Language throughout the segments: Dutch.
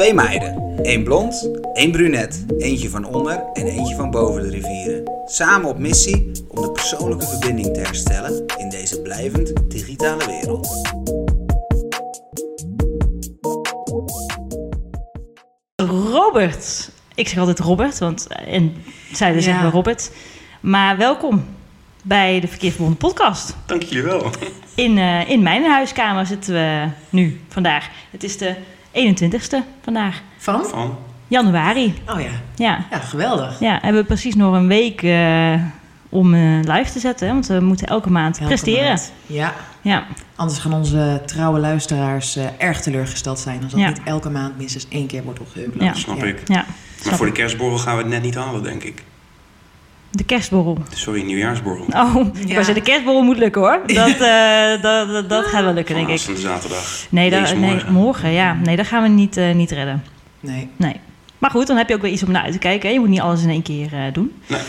Twee meiden. één blond, één brunet, eentje van onder en eentje van boven de rivieren. Samen op missie om de persoonlijke verbinding te herstellen in deze blijvend digitale wereld. Robert. Ik zeg altijd Robert, want en zij Ja. zeggen Robert. Maar welkom bij de Verkeerd Verbonden podcast. Dank jullie wel. In, eh, in mijn huiskamer zitten we nu, vandaag. Het is de 21ste vandaag, Van? Van. januari. Oh ja. Ja, Ja, geweldig. ja hebben we precies nog een week eh, om eh, live te zetten. Hè? Want we moeten elke maand Elke presteren. maand. Ja, Ja, anders gaan onze trouwe luisteraars eh, erg teleurgesteld zijn als dat Ja. niet elke maand minstens één keer wordt opgeüpload. Ja. Snap ik. ja. Maar snap voor de kerstborrel gaan we het net niet halen, denk ik. De kerstborrel. Sorry, nieuwjaarsborrel. Oh, ik Ja. zeggen, de kerstborrel moet lukken hoor. Dat, eh, dat, dat, dat gaat wel lukken, denk ik. Aanstaande zaterdag. Nee, Deze dat, nee morgen. morgen, ja. Nee, dat gaan we niet, eh, niet redden. Nee. Nee. Maar goed, dan heb je ook weer iets om naar uit te kijken. hè. Je moet niet alles in één keer eh, doen. Nee.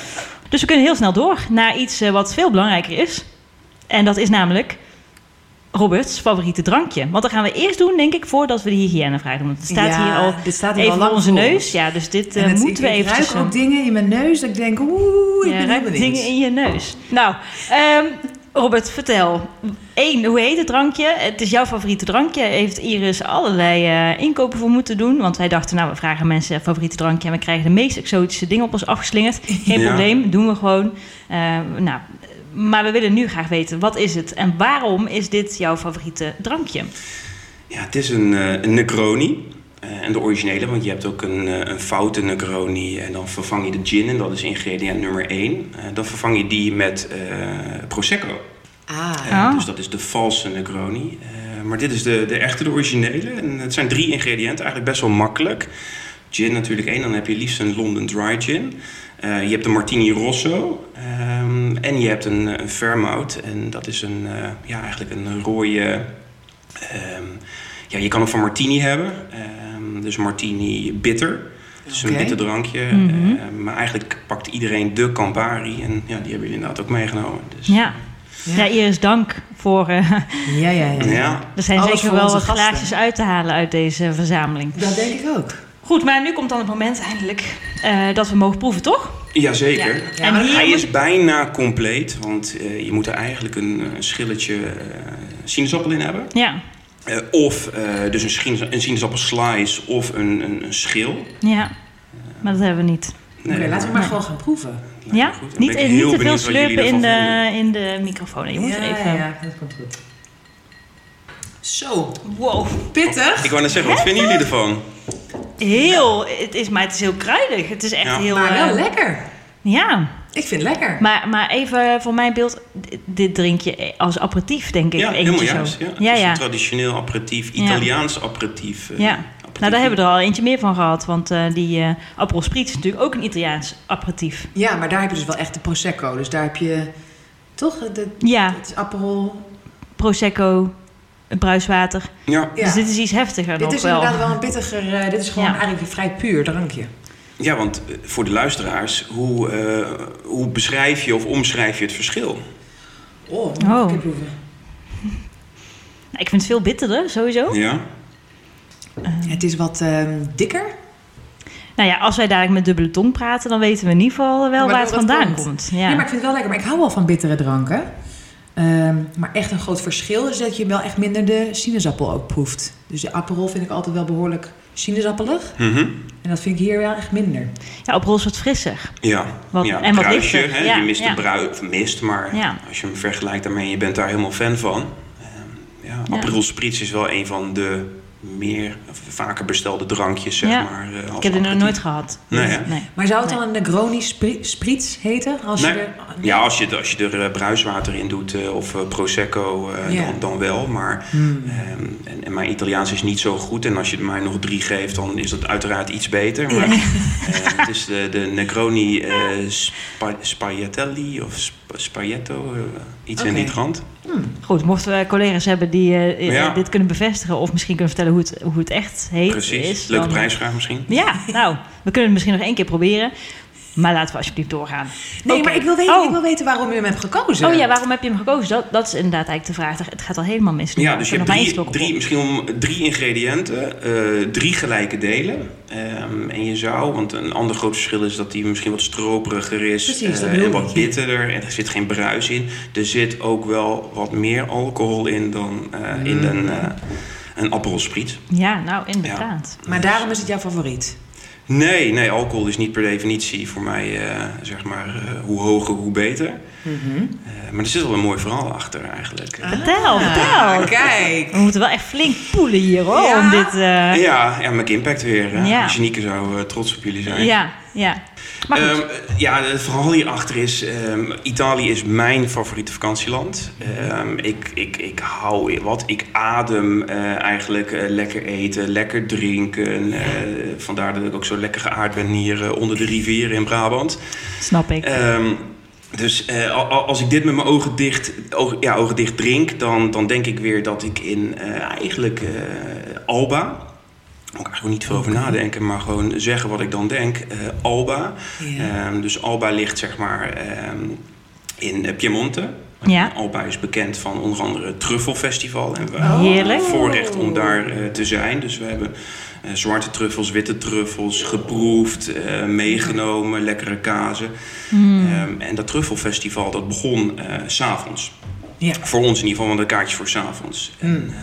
Dus we kunnen heel snel door naar iets wat veel belangrijker is. En dat is namelijk Roberts favoriete drankje. Want dat gaan we eerst doen, denk ik, voordat we de hygiënevraag doen. Want het staat Ja, hier al dit staat hier even al voor lang onze voor neus. Ja, dus dit eh, het- moeten we ik, even... Ik ruik ook dingen in mijn neus dat ik denk, oeh, ik Ja, ben heel benieuwd. dingen in je neus. Nou, ehm, Robert, vertel. Eén, hoe heet het drankje? Het is jouw favoriete drankje. Heeft Iris allerlei eh, inkopen voor moeten doen? Want wij dachten, nou, we vragen mensen favoriete drankje... en we krijgen de meest exotische dingen op ons afgeslingerd. Geen Ja. probleem, doen we gewoon. Eh, nou, maar we willen nu graag weten, wat is het? En waarom is dit jouw favoriete drankje? Ja, het is een, eh, een Negroni. Eh, en de originele, want je hebt ook een, eh, een foute Negroni. En dan vervang je de gin, en dat is ingrediënt nummer 1. dan vervang je die met eh, Prosecco. Ah, Oh. Dus dat is de valse Negroni. Eh, maar dit is de, de echte, de originele. En het zijn drie ingrediënten, eigenlijk best wel makkelijk. Gin natuurlijk één, dan heb je liefst een London Dry Gin. Eh, je hebt een Martini Rosso. ehm, en je hebt een, een Vermouth. En dat is een, eh, ja, eigenlijk een rode... ehm, ja, je kan ook van Martini hebben. Ehm, dus Martini bitter. Dus een bitter drankje. Mhm. Eh, maar eigenlijk pakt iedereen de Campari. En ja, die hebben jullie inderdaad ook meegenomen. Dus, Ja, Ja. ja Iris, dank voor... eh, ja, ja, ja. ja. er zijn Alles zeker wel wat glaasjes uit te halen uit deze verzameling. Dat denk ik ook. Goed, maar nu komt dan het moment eindelijk eh, dat we mogen proeven, toch? Jazeker. Ja. En maar hier Hij is bijna compleet, want eh, je moet er eigenlijk een, eh, schilletje eh, sinaasappel in hebben. Ja, Eh, of eh, dus een, een sinaasappelslice of een, een, een schil. ja. Maar dat hebben we niet. Nee, Oké, laten we maar Nee. gewoon gaan proeven. Ja? goed. Niet, niet te veel slurpen in de, in de microfoon. Je moet ja, even... ja, dat komt goed. Zo, Wow. pittig. Ik wou net zeggen, wat vinden jullie ervan? Heel... Het is, maar het is heel kruidig. Het is echt Ja. heel... Maar wel eh, lekker. Ja. Ik vind het lekker. Maar, maar even voor mijn beeld. Dit, drink je als aperitief, denk ik. Ja, helemaal zo. juist. Ja. Het ja. is ja. een traditioneel aperitief, Ja. Italiaans aperitief. eh, Ja. aperitief. Nou, daar hebben we er al eentje meer van gehad. Want eh, die eh Aperol Spritz is natuurlijk ook een Italiaans aperitief. Ja, maar daar heb je dus wel echt de Prosecco. Dus daar heb je toch de, Ja, het is Aperol. Prosecco, bruiswater. Ja. Ja. Dus dit is iets heftiger dit nog is wel. inderdaad wel een pittiger... eh, dit is gewoon Ja. eigenlijk een vrij puur drankje. ja, want eh, voor de luisteraars, hoe, eh, hoe beschrijf je of omschrijf je het verschil? Oh, Oh. Nou, ik vind het veel bitterder, sowieso. Ja? Het is wat ehm, dikker. Nou ja, als wij dadelijk met dubbele tong praten... dan weten we in ieder geval wel Maar waar het vandaan komt. komt. Ja. Ja. maar ik vind het wel lekker. Maar ik hou wel van bittere dranken. Ehm, maar echt een groot verschil is dat je wel echt minder de sinaasappel ook proeft. Dus de Aperol vind ik altijd wel behoorlijk sinaasappelig. Mhm. En dat vind ik hier wel echt minder. ja, Aperol is wat frisser. Ja, Wat- ja en wat bruisje, lichter. hè, Ja, je mist ja. de brui, of mist, maar Ja. als je hem vergelijkt daarmee, je bent daar helemaal fan van. Ehm, ja, Ja. Aperol Spritz is wel een van de meer, vaker bestelde drankjes, zeg Ja. maar. eh, als Ik heb dit nog nooit gehad. Nee. Maar zou het Nee. dan een Negroni spri- Spritz heten? Als Nee. je er, Ja, als je, als je er eh, bruiswater in doet eh, of Prosecco, eh, Ja. dan, dan wel. Maar Hmm. ehm, en, en mijn Italiaans is niet zo goed. En als je mij nog drie geeft, dan is dat uiteraard iets beter. Maar eh, het is de, de Negroni eh spa, Spaghettelli of sp- Spaghetto, iets in Oké. die trant. Goed, mochten we collega's hebben die eh, Ja. dit kunnen bevestigen... of misschien kunnen vertellen hoe het, hoe het echt heet. Precies, is, leuke dan- prijsvraag misschien. Ja, nou, we kunnen het misschien nog één keer proberen. Maar laten we alsjeblieft doorgaan. Nee, maar ik wil, weten, Oh. ik wil weten waarom u hem hebt gekozen. Oh ja, waarom heb je hem gekozen? Dat, dat is inderdaad eigenlijk de vraag. Het gaat al helemaal mis. Ja, dus je hebt drie, drie, misschien om drie ingrediënten, eh, drie gelijke delen. Ehm, en je zou, want een ander groot verschil is dat die misschien wat stroperiger is Precies, bedoel en wat bitterder. En er zit geen bruis in. Er zit ook wel wat meer alcohol in dan eh, in een, uh, een Spritz. op. Ja, nou inderdaad. Maar daarom is het jouw favoriet. Nee, nee, alcohol is niet per definitie voor mij, eh, zeg maar, eh, hoe hoger, hoe beter. Eh, maar er zit wel een mooi verhaal achter eigenlijk. Ah. Vertel, vertel. Kijk. We moeten wel echt flink poelen hier hoor. Ja? Om dit, eh, Ja, ja, met Impact weer. hè. Ja. Janieke zou eh, trots op jullie zijn. ja, ja. Maar goed. Ehm, ja, het verhaal hierachter is... ehm, Italië is mijn favoriete vakantieland. Ehm, ik, ik, ik hou wat. Ik adem eh, eigenlijk lekker eten, lekker drinken. eh, vandaar dat ik ook zo lekker geaard ben hier onder de rivieren in Brabant. Snap ik. Dus eh, al- al- als ik dit met mijn ogen dicht, ogen, ja, ogen dicht drink... Dan, dan denk ik weer dat ik in eh, eigenlijk eh, Alba... Moet ik eigenlijk niet veel over nadenken, maar gewoon zeggen wat ik dan denk. Eh, Alba. Ehm, dus Alba ligt zeg maar ehm, in Piemonte. Ja. Alba is bekend van onder andere het Truffelfestival. En we Oh. Heerlijk. hebben voorrecht om daar eh, te zijn. Dus we hebben zwarte truffels, witte truffels geproefd, eh, meegenomen, lekkere kazen. Hmm. Ehm, en dat Truffelfestival dat begon eh, s s'avonds. Ja. Voor ons in ieder geval, want een kaartje voor s'avonds. Mm. En eh,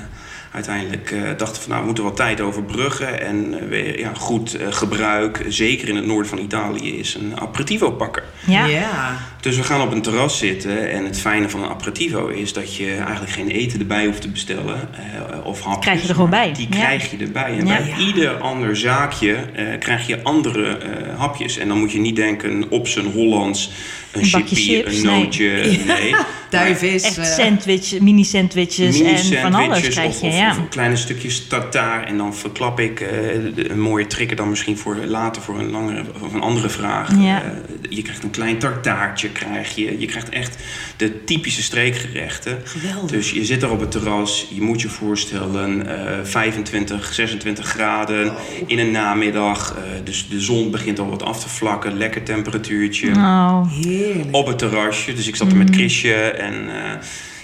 uiteindelijk eh, dachten we van nou, we moeten wat tijd overbruggen. En eh, weer ja, goed eh, gebruik, zeker in het noorden van Italië, is een aperitivo pakken. ja. Ja. Dus we gaan op een terras zitten en het fijne van een aperitivo is dat je eigenlijk geen eten erbij hoeft te bestellen eh, of hapjes. Krijg je er gewoon bij. Die Ja. krijg je erbij. En Ja. bij Ja. ieder ander zaakje eh, krijg je andere eh, hapjes. En dan moet je niet denken op zijn Hollands een, Een bakje chippy, chips, een nee. nootje. Nee. Duivis. Echt eh, sandwich, mini-sandwiches en van alles Mini-sandwiches krijg je. of, of, ja. of kleine stukjes tartaar. En dan verklap ik een mooie trigger dan misschien voor later voor een, langere, of een andere vraag. Ja. Eh, je krijgt een klein tartaartje, krijg je. Je krijgt echt de typische streekgerechten. Geweldig. Dus je zit daar op het terras, je moet je voorstellen, eh 25, 26 graden in een namiddag. eh, dus de zon begint al wat af te vlakken, lekker temperatuurtje Oh, Heerlijk. op het terrasje. Dus ik zat er met Chrisje en eh,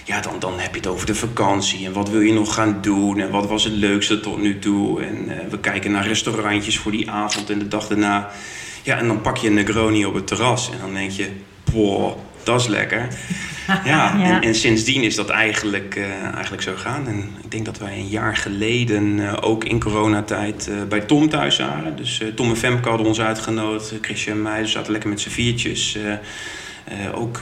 ja, dan, dan heb je het over de vakantie. En wat wil je nog gaan doen? En wat was het leukste tot nu toe? En eh, we kijken naar restaurantjes voor die avond en de dag daarna. Ja, en dan pak je een Negroni op het terras en dan denk je, wow, dat is lekker. Ja, Ja. En, en sindsdien is dat eigenlijk, eh, eigenlijk zo gaan. En ik denk dat wij een jaar geleden, eh, ook in coronatijd, eh, bij Tom thuis waren. Dus Tom en Femke hadden ons uitgenodigd. Chrisje en mij, zaten lekker met z'n viertjes. ook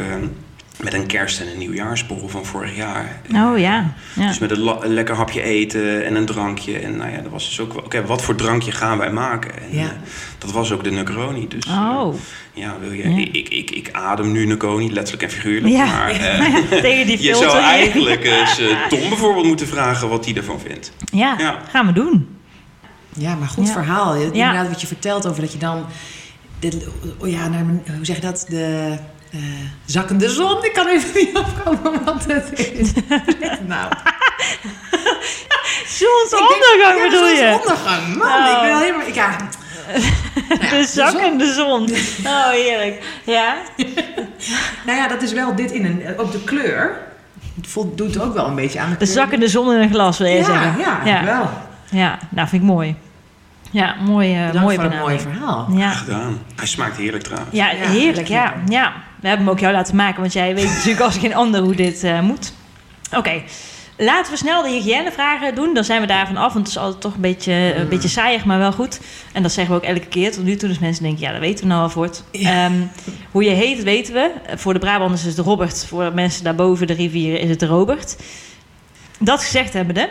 met een kerst- en een nieuwjaarsborrel van vorig jaar. oh ja. ja. Dus met een, lekker hapje eten en een drankje. En nou ja, dat was dus ook wel... Oké, wat voor drankje gaan wij maken? En, Ja. eh, dat was ook de Negroni. Dus eh, Oh, ja, wil je, Ja. Ik, ik, ik, ik adem nu Negroni, letterlijk en figuurlijk. Ja. Maar eh, tegen die je zou eigenlijk eens eh, Tom bijvoorbeeld moeten vragen wat hij ervan vindt. Ja, Ja. gaan we doen. Ja, maar goed Ja. verhaal. Ja. Inderdaad, wat je vertelt over dat je dan... De, oh ja, naar, hoe zeg je dat? De eh, zakkende zon. Ik kan even niet afkomen wat het is. nou, Zonsondergang denk- bedoel ja, je? zonsondergang. Man, Oh. ik ben helemaal... Ik, ja, De zakkende zon. Oh, heerlijk. Ja? nou ja, dat is wel dit in een... Ook de kleur voldoet ook wel een beetje aan de zakkende zon in een glas, wil je ja, zeggen? Ja, ja. wel. Ja, nou vind ik mooi. Ja, mooie, Bedankt mooie voor het mooie benadering. verhaal. Ja. Gedaan. Hij smaakt heerlijk trouwens. Ja, Ja, heerlijk, ja. ja. We hebben hem ook jou laten maken, want jij weet natuurlijk als geen ander hoe dit eh, moet. Oké, laten we snel de hygiënevragen doen. Dan zijn we daarvan af, want het is altijd toch een beetje, een beetje saaiig, maar wel goed. En dat zeggen we ook elke keer tot nu toe. Dus mensen denken, ja, dat weten we nou al voort. Ja. Ehm, hoe je heet, weten we. Voor de Brabanders is het Robert. Voor mensen daarboven de rivieren is het de Robert. Dat gezegd hebbende,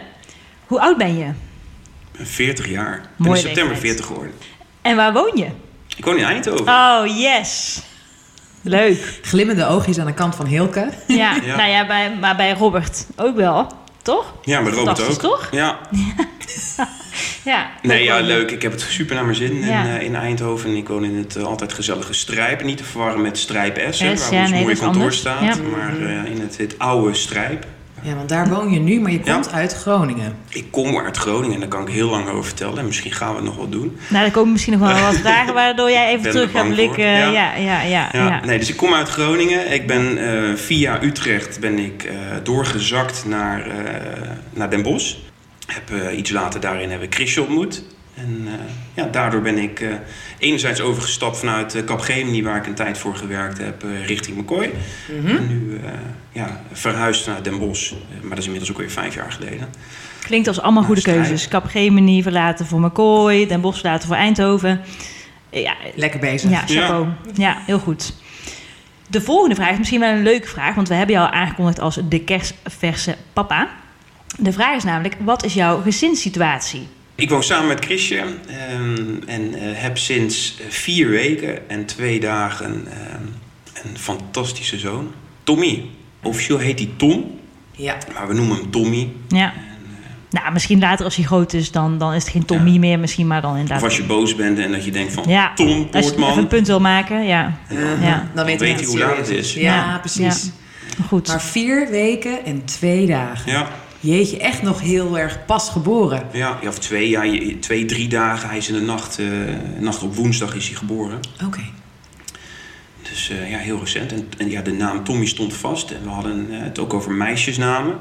hoe oud ben je? Ik ben 40 jaar. Ik ben Mooie in september leeftijd. 40 geworden. En waar woon je? Ik woon in Eindhoven. Oh, yes. Leuk. Glimmende oogjes aan de kant van Hilke. Ja, Ja. nou ja, bij, maar bij Robert ook wel, toch? ja, met Robert ook. toch? Ja. Ja. Nee, ja, leuk. Ik heb het super naar mijn zin Ja. in, eh, in Eindhoven. Ik woon in het eh, altijd gezellige Strijp. Niet te verwarren met Strijp S, waar ja, ons nee, mooie dat is kantoor anders. staat. Ja. Maar eh, in het, het oude Strijp. Ja, want daar woon je nu, maar je Ja. komt uit Groningen. Ik kom uit Groningen en daar kan ik heel lang over vertellen. En misschien gaan we het nog wel doen. Nou, er komen misschien nog wel wat vragen waardoor jij even er terug gaat blikken. Ja. Ja, ja, ja. ja, Ja, Nee, dus ik kom uit Groningen. Ik ben eh, via Utrecht ben ik eh, doorgezakt naar, eh, naar Den Bosch. Heb, eh, iets later daarin heb ik Chrisje ontmoet. En eh, ja, daardoor ben ik eh, enerzijds overgestapt vanuit uh, Capgemini, waar ik een tijd voor gewerkt heb, eh, richting McCoy. En nu eh, ja, verhuisd naar Den Bosch. Eh, maar dat is inmiddels ook weer vijf jaar geleden. Klinkt als allemaal goede strijd. keuzes. Capgemini verlaten voor McCoy, Den Bosch verlaten voor Eindhoven. Ja, Lekker bezig. ja chapeau. Ja. heel goed. De volgende vraag is misschien wel een leuke vraag, want we hebben jou al aangekondigd als de kerstverse papa. De vraag is namelijk, wat is jouw gezinssituatie? Ik woon samen met Chrisje ehm, en eh, heb sinds eh, vier weken en twee dagen ehm, een fantastische zoon. Tommy. Officieel heet hij Tom, Ja. maar we noemen hem Tommy. Ja. Nou, misschien later als hij groot is, dan, dan is het geen Tommy Ja. meer, misschien maar dan Of inderdaad. als je boos bent en dat je denkt van Ja, Tom Als je even Poortman. een punt wil maken, ja. Ja. Dan weet, weet hij hoe laat het is. Ja, Ja, precies. Goed. Maar vier weken en twee dagen. Ja, Jeetje, echt nog heel erg pas geboren. ja, ja, of twee, ja, twee, drie dagen. Hij is in de nacht, eh, nacht op woensdag is hij geboren. Oké. Dus eh, ja, heel recent. En, en ja, de naam Tommy stond vast. En we hadden eh, het ook over meisjesnamen.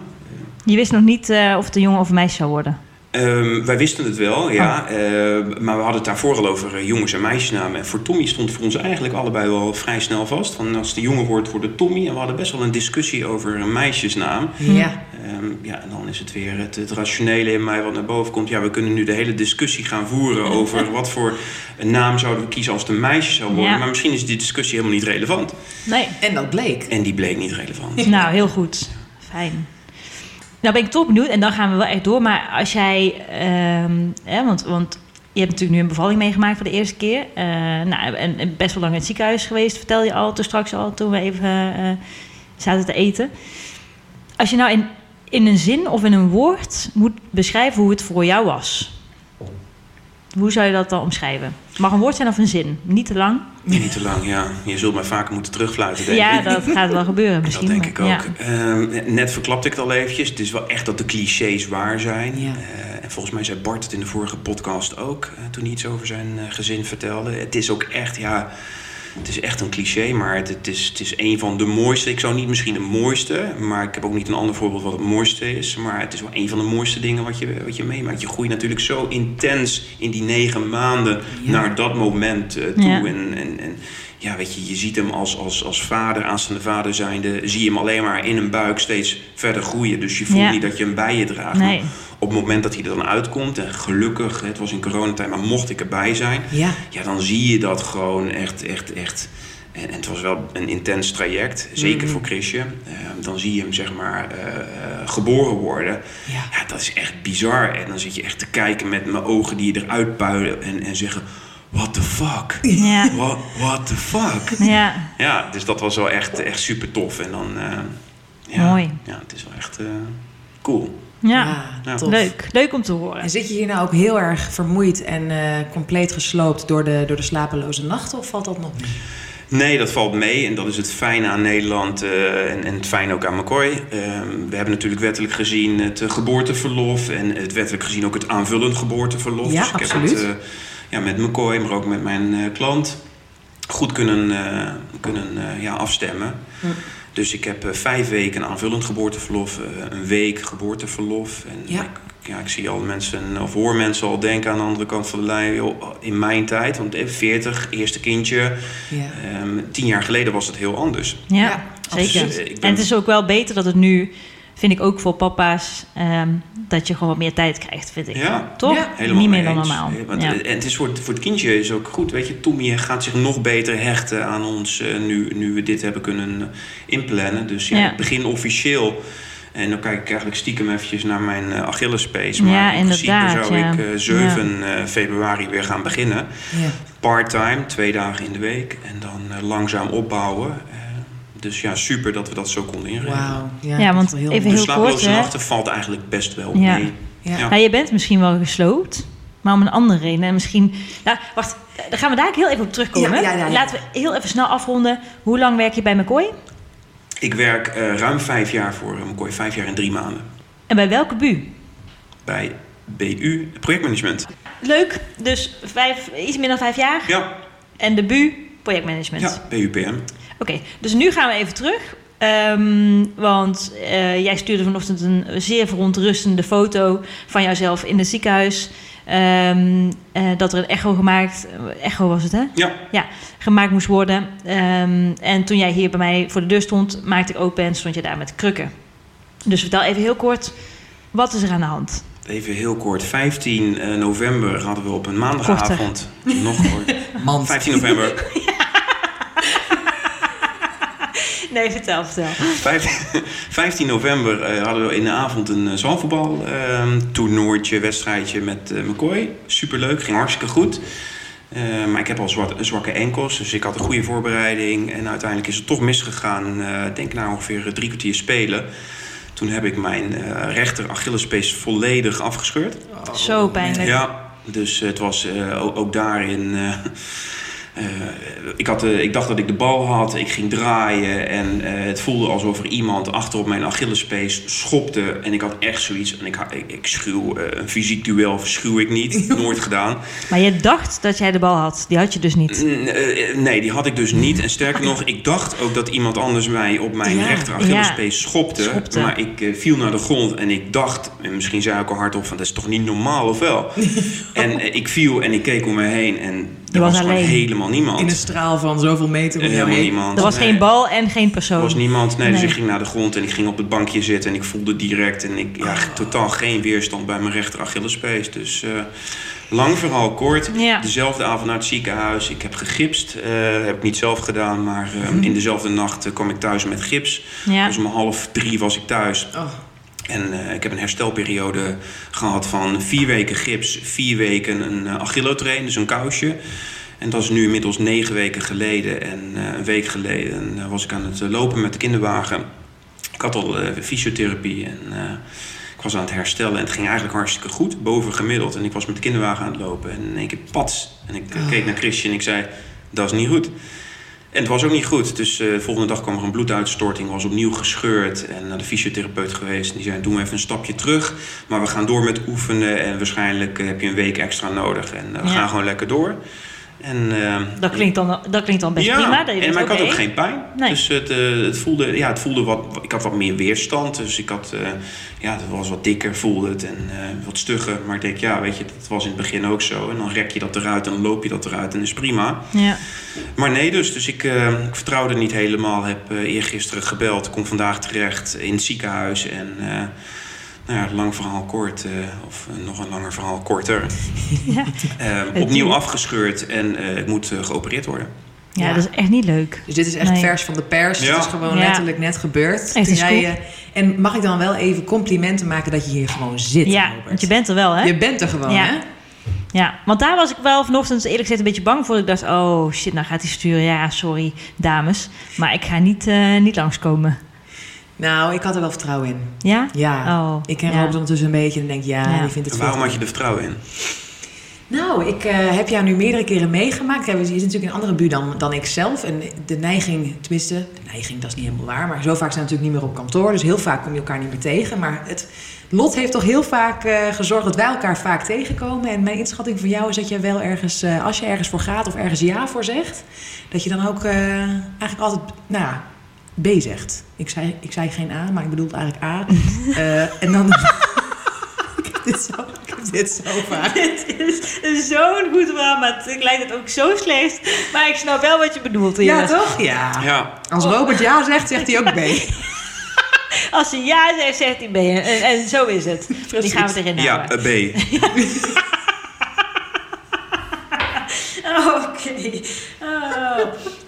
Je wist nog niet eh, of het een jongen of een meisje zou worden. Ehm, wij wisten het wel, ja. Ehm, maar we hadden het daarvoor al over eh, jongens- en meisjesnamen. En voor Tommy stond voor ons eigenlijk allebei wel vrij snel vast. Van als de jongen wordt, wordt het Tommy. En we hadden best wel een discussie over een meisjesnaam. Ja. Ehm, ja, en dan is het weer het, het rationele in mij wat naar boven komt. Ja, we kunnen nu de hele discussie gaan voeren over wat voor een naam zouden we kiezen als het een meisje zou worden. Ja. Maar misschien is die discussie helemaal niet relevant. Nee. En dat bleek. En die bleek niet relevant. Nou, heel goed. Fijn. Nou ben ik toch benieuwd en dan gaan we wel echt door. Maar als jij, ehm, want, want je hebt natuurlijk nu een bevalling meegemaakt voor de eerste keer. Eh, nou, en, en best wel lang in het ziekenhuis geweest, vertel je al toen straks al toen we even eh, zaten te eten. Als je nou in, in een zin of in een woord moet beschrijven hoe het voor jou was. Hoe zou je dat dan omschrijven? Het mag een woord zijn of een zin, niet te lang. Niet te lang, ja. Je zult mij vaker moeten terugfluiten, denk ja, ik. dat gaat wel gebeuren misschien. Dat denk ik ook. ja. Ehm, net verklapte ik het al eventjes. Het is wel echt dat de clichés waar zijn. Ja. Eh, en volgens mij zei Bart het in de vorige podcast ook. eh, toen hij iets over zijn eh, gezin vertelde. Het is ook echt, ja... Het is echt een cliché, maar het, het, is, het is een van de mooiste. Ik zou niet misschien de mooiste, maar ik heb ook niet een ander voorbeeld wat het mooiste is. Maar het is wel een van de mooiste dingen wat je, wat je meemaakt. Je groeit natuurlijk zo intens in die negen maanden Ja. naar dat moment eh, toe. Ja. En, en, en ja, weet je, je ziet hem als, als, als vader, aanstaande vader zijnde, zie je hem alleen maar in een buik steeds verder groeien. Dus je voelt Ja. niet dat je hem bij je draagt. Nee. Op het moment dat hij er dan uitkomt, en gelukkig, het was in coronatijd, maar mocht ik erbij zijn, Ja. ja, dan zie je dat gewoon echt, echt, echt. En, en het was wel een intens traject, zeker Mhm. voor Chrisje. Eh, dan zie je hem, zeg maar, eh, eh, geboren worden. Ja. Ja, dat is echt bizar. En dan zit je echt te kijken met mijn ogen die eruit puilen en, en zeggen: What the fuck? Ja. What, what the fuck? Ja, Ja, dus dat was wel echt, echt super tof. En dan, eh, ja, Mooi. Ja, het is wel echt eh, cool. ja. Leuk. Leuk om te horen. En zit je hier nou ook heel erg vermoeid en eh, compleet gesloopt door de, door de slapeloze nachten? Of valt dat nog mee? Nee, dat valt mee. En dat is het fijne aan Nederland eh, en, en het fijne ook aan McCoy. Ehm, we hebben natuurlijk wettelijk gezien het geboorteverlof... en het wettelijk gezien ook het aanvullend geboorteverlof. Ja, dus ik absoluut. heb het eh, ja, met McCoy, maar ook met mijn eh, klant... goed kunnen, eh, kunnen eh, ja, afstemmen. Hm. Dus ik heb eh, vijf weken aanvullend geboorteverlof, eh, een week geboorteverlof. En Ja. ik, ja, ik zie al mensen, of hoor mensen al denken aan de andere kant van de lijn... joh, in mijn tijd, want eh, 40, eerste kindje... Ja. Ehm, tien jaar geleden was het heel anders. Ja, Ja, zeker. ben- En het is ook wel beter dat het nu, vind ik ook voor papa's, ehm, dat je gewoon wat meer tijd krijgt, vind ik. Ja, Toch? Ja, helemaal Niet mee meer dan normaal. Eh, Want, Ja. eh, En het is voor, het, voor het kindje is ook goed. Weet je, Tommy gaat zich nog beter hechten aan ons eh, nu, nu we dit hebben kunnen eh, inplannen. Dus ja, ik begin officieel. En dan kijk ik eigenlijk stiekem eventjes naar mijn uh, Achillespees. Maar Ja, in principe zou ja. ik eh, 7 eh, februari weer gaan beginnen. Ja. Part-time, twee dagen in de week. En dan eh, langzaam opbouwen. Eh, dus ja, super dat we dat zo konden inregelen. Wauw. Ja, want heel even De heel slapeloze kort, hè? nachten valt eigenlijk best wel Ja. mee. Ja. Ja. Nou, je bent misschien wel gesloopt, maar om een andere reden. En misschien. Nou, wacht, daar gaan we daar heel even op terugkomen. Ja, ja, ja, ja. Laten we heel even snel afronden. Hoe lang werk je bij McCoy? Ik werk eh, ruim vijf jaar voor uh, McCoy, vijf jaar en drie maanden. En bij welke bu? Bij BU Projectmanagement. Leuk, dus vijf, iets meer dan vijf jaar. Ja. En de bu Projectmanagement. Ja, BUPM. Oké, dus nu gaan we even terug. Um, want uh, jij stuurde vanochtend een zeer verontrustende foto van jouzelf in het ziekenhuis. Um, uh, dat er een echo gemaakt, echo was het hè? Ja. Ja, gemaakt moest worden. Um, en toen jij hier bij mij voor de deur stond, maakte ik open en stond je daar met krukken. Dus vertel even heel kort, wat is er aan de hand? Even heel kort. 15 november hadden we op een maandagavond. Korter. Nog kort. Man. 15 november. Nee, vertel, vertel. 15 november uh, hadden we in de avond een uh, zaalvoetbal uh, toernooitje, wedstrijdje met uh, McCoy. Superleuk, ging hartstikke goed. maar ik heb al zwart, zwakke enkels, dus ik had een goede voorbereiding. En uiteindelijk is het toch misgegaan. Ik denk na ongeveer drie kwartier spelen. Toen heb ik mijn rechter Achillespees volledig afgescheurd. Oh, Zo pijnlijk. Ja, dus het was ook daarin... Uh, ik, had, uh, ik dacht dat ik de bal had, ik ging draaien en uh, het voelde alsof er iemand achter op mijn Achillespees schopte. En ik had echt zoiets, en ik, ik, ik schuw, een fysiek duel schuw ik niet, nooit gedaan. Maar je dacht dat jij de bal had, die had je dus niet? nee, die had ik dus niet. En sterker nog, ik dacht ook dat iemand anders mij op mijn ja. rechter Achillespees ja. schopte, schopte. Maar ik viel naar de grond en ik dacht, en misschien zei ik al hardop van dat is toch niet normaal of wel? en ik viel en ik keek om me heen en er was, was gewoon alleen. helemaal niemand. In een straal van zoveel meter. Helemaal niemand. Er was nee. geen bal en geen persoon. Er was niemand. Nee, Nee. dus ik ging naar de grond en ik ging op het bankje zitten en ik voelde direct en ik ja, totaal geen weerstand bij mijn rechter Achillespees. Dus eh, lang verhaal kort. Ja. Dezelfde avond naar het ziekenhuis. Ik heb gegipst. eh heb ik niet zelf gedaan, maar eh, in dezelfde nacht kwam ik thuis met gips. Ja. Dus om half drie was ik thuis. Oh. En uh, ik heb een herstelperiode gehad van vier weken gips, vier weken een uh, achillotrain, dus een kousje. En dat is nu inmiddels negen weken geleden. En uh, een week geleden was ik aan het lopen met de kinderwagen. Ik had al fysiotherapie en ik was aan het herstellen. En het ging eigenlijk hartstikke goed, boven gemiddeld. En ik was met de kinderwagen aan het lopen. En in één keer pats. En ik Oh. keek naar Christian en ik zei, dat is niet goed. En het was ook niet goed. Dus uh, de volgende dag kwam er een bloeduitstorting. Was opnieuw gescheurd. En naar de fysiotherapeut geweest. En die zei, doe even een stapje terug. Maar we gaan door met oefenen. En waarschijnlijk heb je een week extra nodig. En uh, we Ja. gaan gewoon lekker door. En, uh, Dat klinkt dan, dat klinkt dan best ja, prima. Dat je en, maar ik had ook geen pijn. Nee. Dus het, uh, het, voelde, ja, het voelde wat... Ik had wat meer weerstand. Dus ik had... Uh, ja, het was wat dikker, voelde het. En uh, wat stugger. Maar ik denk, ja, weet je, dat was in het begin ook zo. En dan rek je dat eruit en dan loop je dat eruit. En is prima. Ja. Maar nee dus. Dus ik, ik vertrouwde niet helemaal. Heb eergisteren gebeld. Kom vandaag terecht in het ziekenhuis. En nou ja, lang verhaal kort. uh, of nog een langer verhaal korter. Ja. Uh, opnieuw afgescheurd. En uh, ik moet uh, geopereerd worden. Ja, Ja. dat is echt niet leuk. Dus dit is echt Nee. vers van de pers. Ja. Het is gewoon Ja. letterlijk net gebeurd. Echt jij, eh, en mag ik dan wel even complimenten maken dat je hier gewoon zit, Ja, Robert? want je bent er wel, hè? Je bent er gewoon, Ja. hè? Ja, want daar was ik wel vanochtend eerlijk gezegd een beetje bang voor. Ik dacht, oh shit, nou gaat hij sturen. Ja, sorry, dames. Maar ik ga niet, eh, niet langskomen. Nou, ik had er wel vertrouwen in. Ja? Ja. Oh, ik ken ja. Ondertussen een beetje en denk, ja, Ja. die vindt het En waarom had je er vertrouwen in? Nou, ik eh, heb jou nu meerdere keren meegemaakt. Hij is natuurlijk een andere bu dan, dan ik zelf. En de neiging, tenminste, de neiging, dat is niet helemaal waar. Maar zo vaak zijn we natuurlijk niet meer op kantoor. Dus heel vaak kom je elkaar niet meer tegen. Maar het lot heeft toch heel vaak eh, gezorgd dat wij elkaar vaak tegenkomen. En mijn inschatting van jou is dat je wel ergens, eh, als je ergens voor gaat of ergens ja voor zegt, dat je dan ook eh, eigenlijk altijd, nou ja, B zegt. Ik zei, ik zei geen A, maar ik bedoel eigenlijk A. Eh, en dan. ik heb dit zo, ik heb dit zo vaak. Dit is zo'n goed verhaal, maar het lijkt het ook zo slecht. Maar ik snap wel wat je bedoelt. Ja, Iris. toch? Ja. Ja, Als Robert ja zegt, zegt hij ook B. Als hij ja zegt, zegt hij je. En, en zo is het. Die gaan we erin ja houden. eh, B. Oh, Oké. Oh.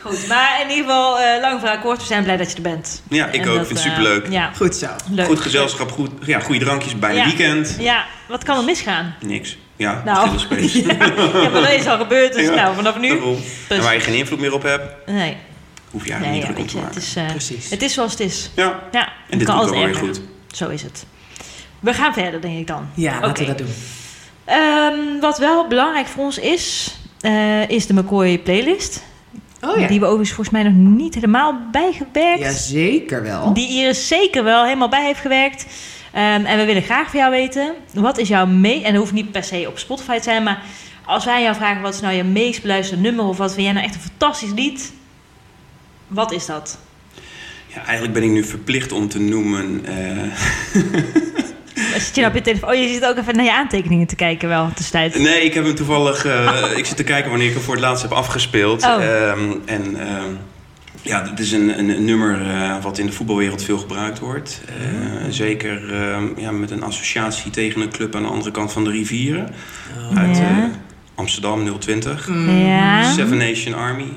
Goed, maar in ieder geval, eh, lang verhaal kort, we zijn blij dat je er bent. Ja, ik En ook. dat, vind het eh, superleuk. Ja, Goed zo. leuk. Goed gezelschap, goed, ja, goede drankjes bij Ja. een weekend. Ja, wat kan er misgaan? Niks. Ja, Nou. Ja, maar dat is al gebeurd, dus Ja, nou, vanaf nu... Daarom. En Dus- waar je geen invloed meer op hebt, Nee, hoef je eigenlijk ja, niet druk om weet te je, het maken. is, eh, Precies. het is zoals het is. Ja, Ja, en dit kan altijd weer erger. goed. Zo is het. We gaan verder, denk ik dan. Ja, laten we dat doen. Ehm, wat wel belangrijk voor ons is, eh, is de McCoy playlist. Oh ja. Die we overigens volgens mij nog niet helemaal bijgewerkt. Ja, zeker wel. Die Iris zeker wel helemaal bij heeft gewerkt. Ehm, en we willen graag van jou weten, wat is jouw me En dat hoeft niet per se op Spotify te zijn, maar als wij jou vragen wat is nou je meest beluisterde nummer of wat vind jij nou echt een fantastisch lied, wat is dat? Ja, eigenlijk ben ik nu verplicht om te noemen. eh, Zit je nou op je telefoon? Oh, je zit ook even naar je aantekeningen te kijken wel, tussentijd. Nee, ik heb hem toevallig. eh, ik zit te kijken wanneer ik hem voor het laatst heb afgespeeld. Oh. Ehm, en ehm, ja, het is een, een, een nummer eh, wat in de voetbalwereld veel gebruikt wordt. Eh, Zeker ehm, ja, met een associatie tegen een club aan de andere kant van de rivieren. Uit Ja. eh, Amsterdam 020. Ja. Seven Nation Army,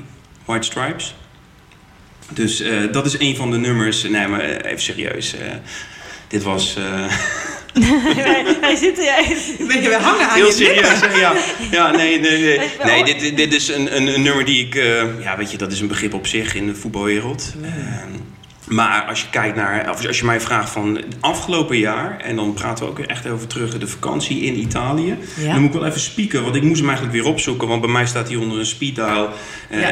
White Stripes. Dus eh, dat is een van de nummers. Nee, maar even serieus. eh, dit was. eh, Hij zit er. Een beetje weer hangen aan Heel je serieus, hè? ja. Ja, nee, nee, nee. Nee, dit, dit- is een, een, een nummer die ik... eh, ja, weet je, dat is een begrip op zich in de voetbalwereld. Ehm, maar als je kijkt naar... Of als je mij vraagt van het afgelopen jaar... En dan praten we ook echt over terug... De vakantie in Italië. Ja. Dan moet ik wel even spieken. Want ik moest hem eigenlijk weer opzoeken. Want bij mij staat hij onder een speed dial. Eh, Ja.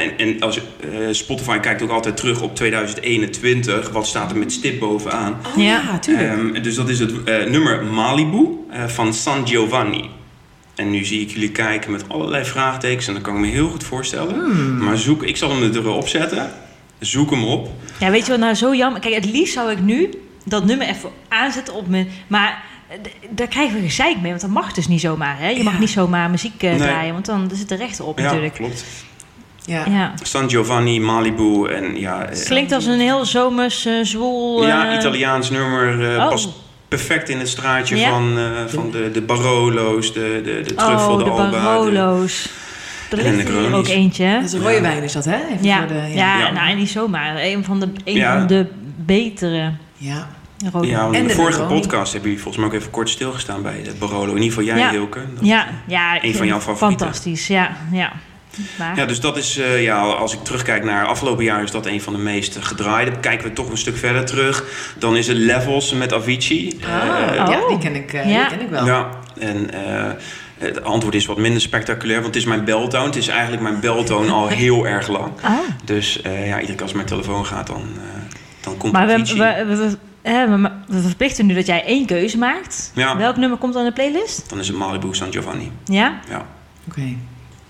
En, en als, eh, Spotify kijkt ook altijd terug op 2021. Wat staat er met stip bovenaan? Oh Ja. ja, tuurlijk. Ehm, dus dat is het eh, nummer Malibu eh, van San Giovanni. En nu zie ik jullie kijken met allerlei vraagtekens en dat kan ik me heel goed voorstellen. Hmm. Maar zoek, ik zal hem erop zetten. Zoek hem op. Ja, weet je wat nou zo jammer? Kijk, het liefst zou ik nu dat nummer even aanzetten op mijn... Maar daar krijgen we gezeik mee, want dat mag dus niet zomaar. Hè? Je mag Ja. niet zomaar muziek eh, Nee. draaien, want dan zit er rechten op Ja, natuurlijk. klopt. ja. Ja. San Giovanni, Malibu en ja... eh, Klinkt als een heel zomers, eh, zwoel... ja, Italiaans nummer. eh, Oh. Past perfect in het straatje Ja? van, eh, van de, de Barolo's, de, de, de Truffel, Oh, de, de Alba. de- Barolo's. Er En ligt er hier ook eentje, hè? Dat is een rode wijn is dat, hè? Even Ja, voor de, ja. Ja. nou niet zomaar. Een van de, een Ja. van de betere Ja. rode Ja, want in En de de vorige Negroni. podcast hebben jullie volgens mij ook even kort stilgestaan bij de Barolo. In ieder geval jij, Ja. Hilke. Dat- Ja, ja. ik Een van jouw favorieten. Fantastisch, ja. ja. Maar, Ja, dus dat is, eh, ja, als ik terugkijk naar afgelopen jaar, is dat een van de meest gedraaide. Kijken we toch een stuk verder terug, dan is het Levels met Avicii. Ah, Eh, ja, Oh. die ken ik, eh, Ja. die ken ik wel. ja, en eh, het antwoord is wat minder spectaculair, want het is mijn beltoon. Het is eigenlijk mijn beltoon al heel erg lang. Oh. Dus eh, ja, iedere keer als mijn telefoon gaat, dan, eh, dan komt Maar we, we, we, we, hè, we, we verplichten nu dat jij één keuze maakt. Ja. Welk nummer komt dan in de playlist? Dan is het Malibu San Giovanni. Ja? Ja, Oké,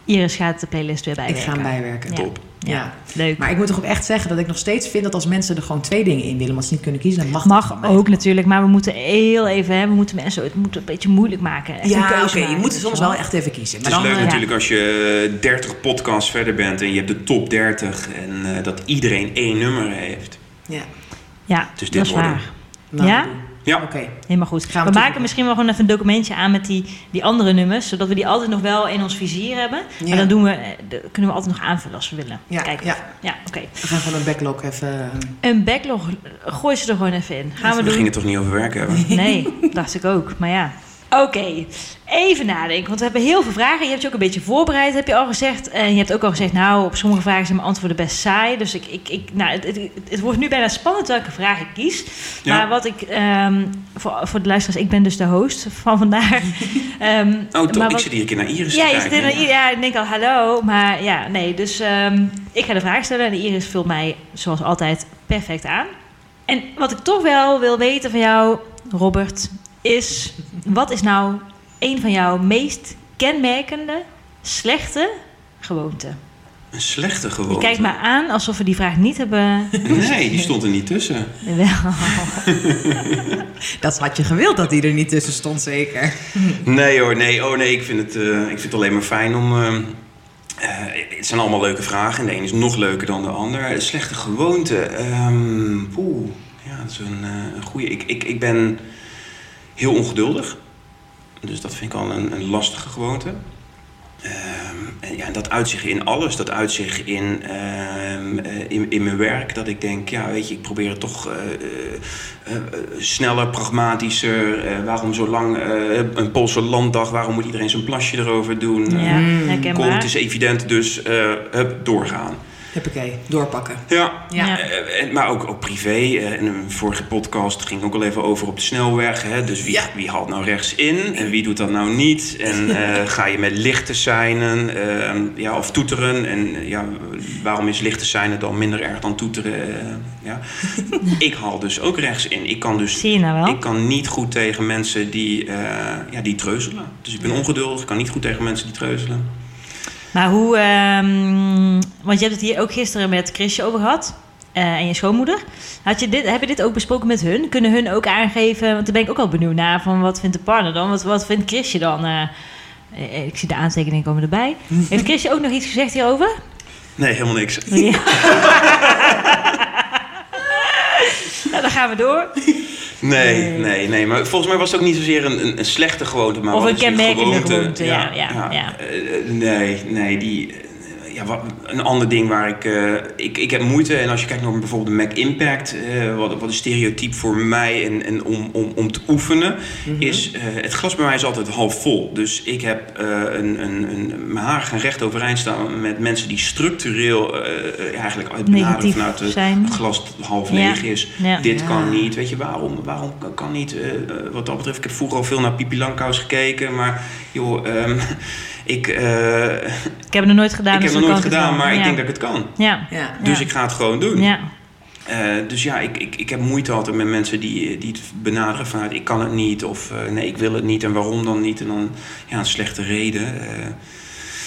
Iris gaat de playlist weer ik bijwerken. ga hem bijwerken. Ja. top. Ja, Ja. leuk. Maar ik moet toch ook echt zeggen dat ik nog steeds vind dat als mensen er gewoon twee dingen in willen, omdat ze niet kunnen kiezen, dan mag dat van Mag ook natuurlijk, maar we moeten heel even, hè, we moeten mensen het moeten een beetje moeilijk maken. Echt Ja, oké, je moet soms wel echt even kiezen. Het Maar is dan, leuk eh, natuurlijk als je 30 podcasts verder bent en je hebt de top 30 en eh, dat iedereen één nummer heeft. Ja, Ja, Dus dit dat is waar. nou, Ja? Ja, Oké. Helemaal goed. Gaan we we maken misschien wel gewoon even een documentje aan met die, die andere nummers, zodat we die altijd nog wel in ons vizier hebben. Ja. Maar dan doen we, eh, kunnen we altijd nog aanvullen als we willen. Ja, Kijken. ja. ja oké. We gaan gewoon een backlog even... eh, Een backlog, gooi ze er gewoon even in. Gaan we we doen? gingen toch niet over werk hebben. Nee, dacht ik ook. Maar ja. Oké, even nadenken. Want we hebben heel veel vragen. Je hebt je ook een beetje voorbereid, heb je al gezegd. En je hebt ook al gezegd, nou, op sommige vragen zijn mijn antwoorden best saai. Dus ik, ik, ik, nou, het, het, het wordt nu bijna spannend welke vraag ik kies. Ja. Maar wat ik, ehm, voor, voor de luisteraars, ik ben dus de host van vandaag. Ehm, Oh, toch? Ik zit hier een keer naar Iris ja, je zit ja, ik denk al hallo, maar ja, nee. Dus ehm, ik ga de vraag stellen en Iris vult mij zoals altijd perfect aan. En wat ik toch wel wil weten van jou, Robert, is wat is nou een van jouw meest kenmerkende slechte gewoonten? Een slechte Je gewoonte. kijkt me aan alsof we die vraag niet hebben. Nee, die stond er niet tussen. Wel. Dat had je gewild dat die er niet tussen stond, zeker. Nee hoor, nee. Oh nee, ik vind het, eh, ik vind het alleen maar fijn om... eh, eh, het zijn allemaal leuke vragen. En de een is nog leuker dan de ander. Een slechte gewoonte. ehm Oeh, ja, dat is een, eh, een goede. Ik, ik, ik ben heel ongeduldig. Dus dat vind ik al een, een lastige gewoonte. Ehm, en ja, dat uitzicht in alles. Dat uitzicht in, ehm, eh, in, in mijn werk. Dat ik denk, ja, weet je, ik probeer het toch eh, eh, sneller, pragmatischer. Waarom zo lang een Poolse landdag? Waarom moet iedereen zo'n plasje erover doen? Ja. Kom, het is evident, dus hup, doorgaan. Huppakee, doorpakken. Ja, Ja. Ja. Eh, en- maar ook, ook privé. eh, in een vorige podcast ging ook al even over op de snelweg. Hè? Dus wie, Ja. wie haalt nou rechts in en wie doet dat nou niet? En eh, ga je met lichten seinen eh, ja, of toeteren? En eh, ja, waarom is lichten seinen dan minder erg dan toeteren? Eh, ja. ik haal dus ook rechts in. Ik kan dus Zie je nou wel? ik kan niet goed tegen mensen die, eh, ja, die treuzelen. Dus ik ben ongeduldig. Ik kan niet goed tegen mensen die treuzelen. Maar hoe, ehm, want je hebt het hier ook gisteren met Chrisje over gehad. eh, en je schoonmoeder. Had je dit, heb je dit ook besproken met hun? Kunnen hun ook aangeven, want daar ben ik ook al benieuwd naar, van wat vindt de partner dan? Wat, wat vindt Chrisje dan? Eh, eh, ik zie de aantekeningen komen erbij. Heeft Chrisje ook nog iets gezegd hierover? Nee, helemaal niks. Ja. nou, dan gaan we door. Nee, nee, nee. Maar volgens mij was het ook niet zozeer een, een, slechte gewoonte. Maar Of een kenmerkende gewoonte, ja, ja, ja. Eh, nee, nee, die... Ja, wat, een ander ding waar ik, eh, ik... Ik heb moeite, en als je kijkt naar bijvoorbeeld de Mac Impact... eh, wat, wat een stereotype voor mij en, en om, om, om te oefenen... is eh, het glas bij mij is altijd half vol. Dus ik heb een, een, een, mijn haren gaan recht overeind staan... met mensen die structureel eigenlijk uit benaderen vanuit de, het glas half Ja. leeg is. Ja. Dit Ja. kan niet. Weet je, waarom, waarom kan- niet? wat dat betreft, ik heb vroeger al veel naar Pipi Langkous gekeken. Maar joh, ehm, ik, eh, ik Ik heb het nog nooit gedaan. heb dus het nog kan nooit ik het gedaan, maar ik denk dat ik het kan. Ja. Ja. Dus Ja. ik ga het gewoon doen. Ja. Eh, dus ja, ik, ik, ik heb moeite altijd met mensen die, die het benaderen vanuit ik kan het niet of eh, nee, ik wil het niet en waarom dan niet. En dan ja, een slechte reden. eh.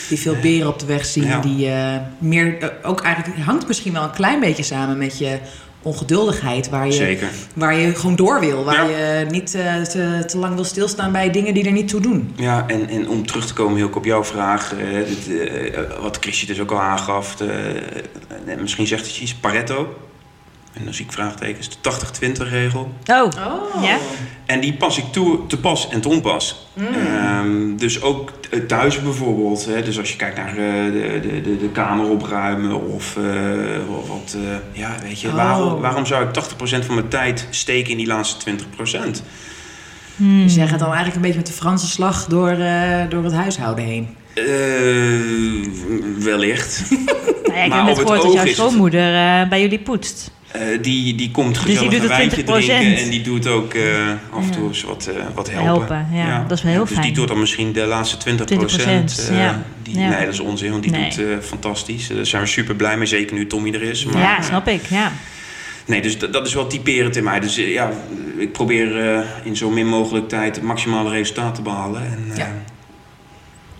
Die veel beren op de weg zien. Ja. Die eh, meer, ook eigenlijk het hangt misschien wel een klein beetje samen met je ongeduldigheid. Waar je, Zeker. waar je gewoon door wil. Waar Ja. je niet eh, te, te lang wil stilstaan bij dingen die er niet toe doen. Ja, en, en om terug te komen heel op jouw vraag, eh, dit, eh, wat Chrisje dus ook al aangaf, misschien zegt het iets, Pareto. En dan zie ik vraagtekens, de 80-20 regel. Oh. Oh. Ja? En die pas ik toe, te pas en te onpas. Ehm, dus ook thuis bijvoorbeeld. Hè, dus als je kijkt naar eh, de, de, de, de kamer opruimen of eh, of wat... eh, ja, weet je, Oh. waarom, waarom zou ik 80% van mijn tijd steken in die laatste 20%? Hmm. Dus jij gaat dan eigenlijk een beetje met de Franse slag door, eh, door het huishouden heen. Eh, wellicht. Nou ja, ik Maar heb net op het gehoord dat oog jouw het- schoonmoeder eh, bij jullie poetst. Eh, die, die komt Dus die gezellig doet een wijntje 20%. drinken en die doet ook eh, af en toe eens wat, eh, wat helpen. Helpen, ja, dat is wel heel Dus die fijn. doet dan misschien de laatste 20 20%, ja. die, Ja. Nee, dat is onzin, want die Nee. doet eh, fantastisch. Daar zijn we super blij mee, zeker nu Tommy er is. Maar, ja, snap ik. Ja. Nee, dus dat, is wel typerend in mij. Dus ja, ik probeer eh, in zo min mogelijk tijd het maximale resultaat te behalen. En, eh, Ja.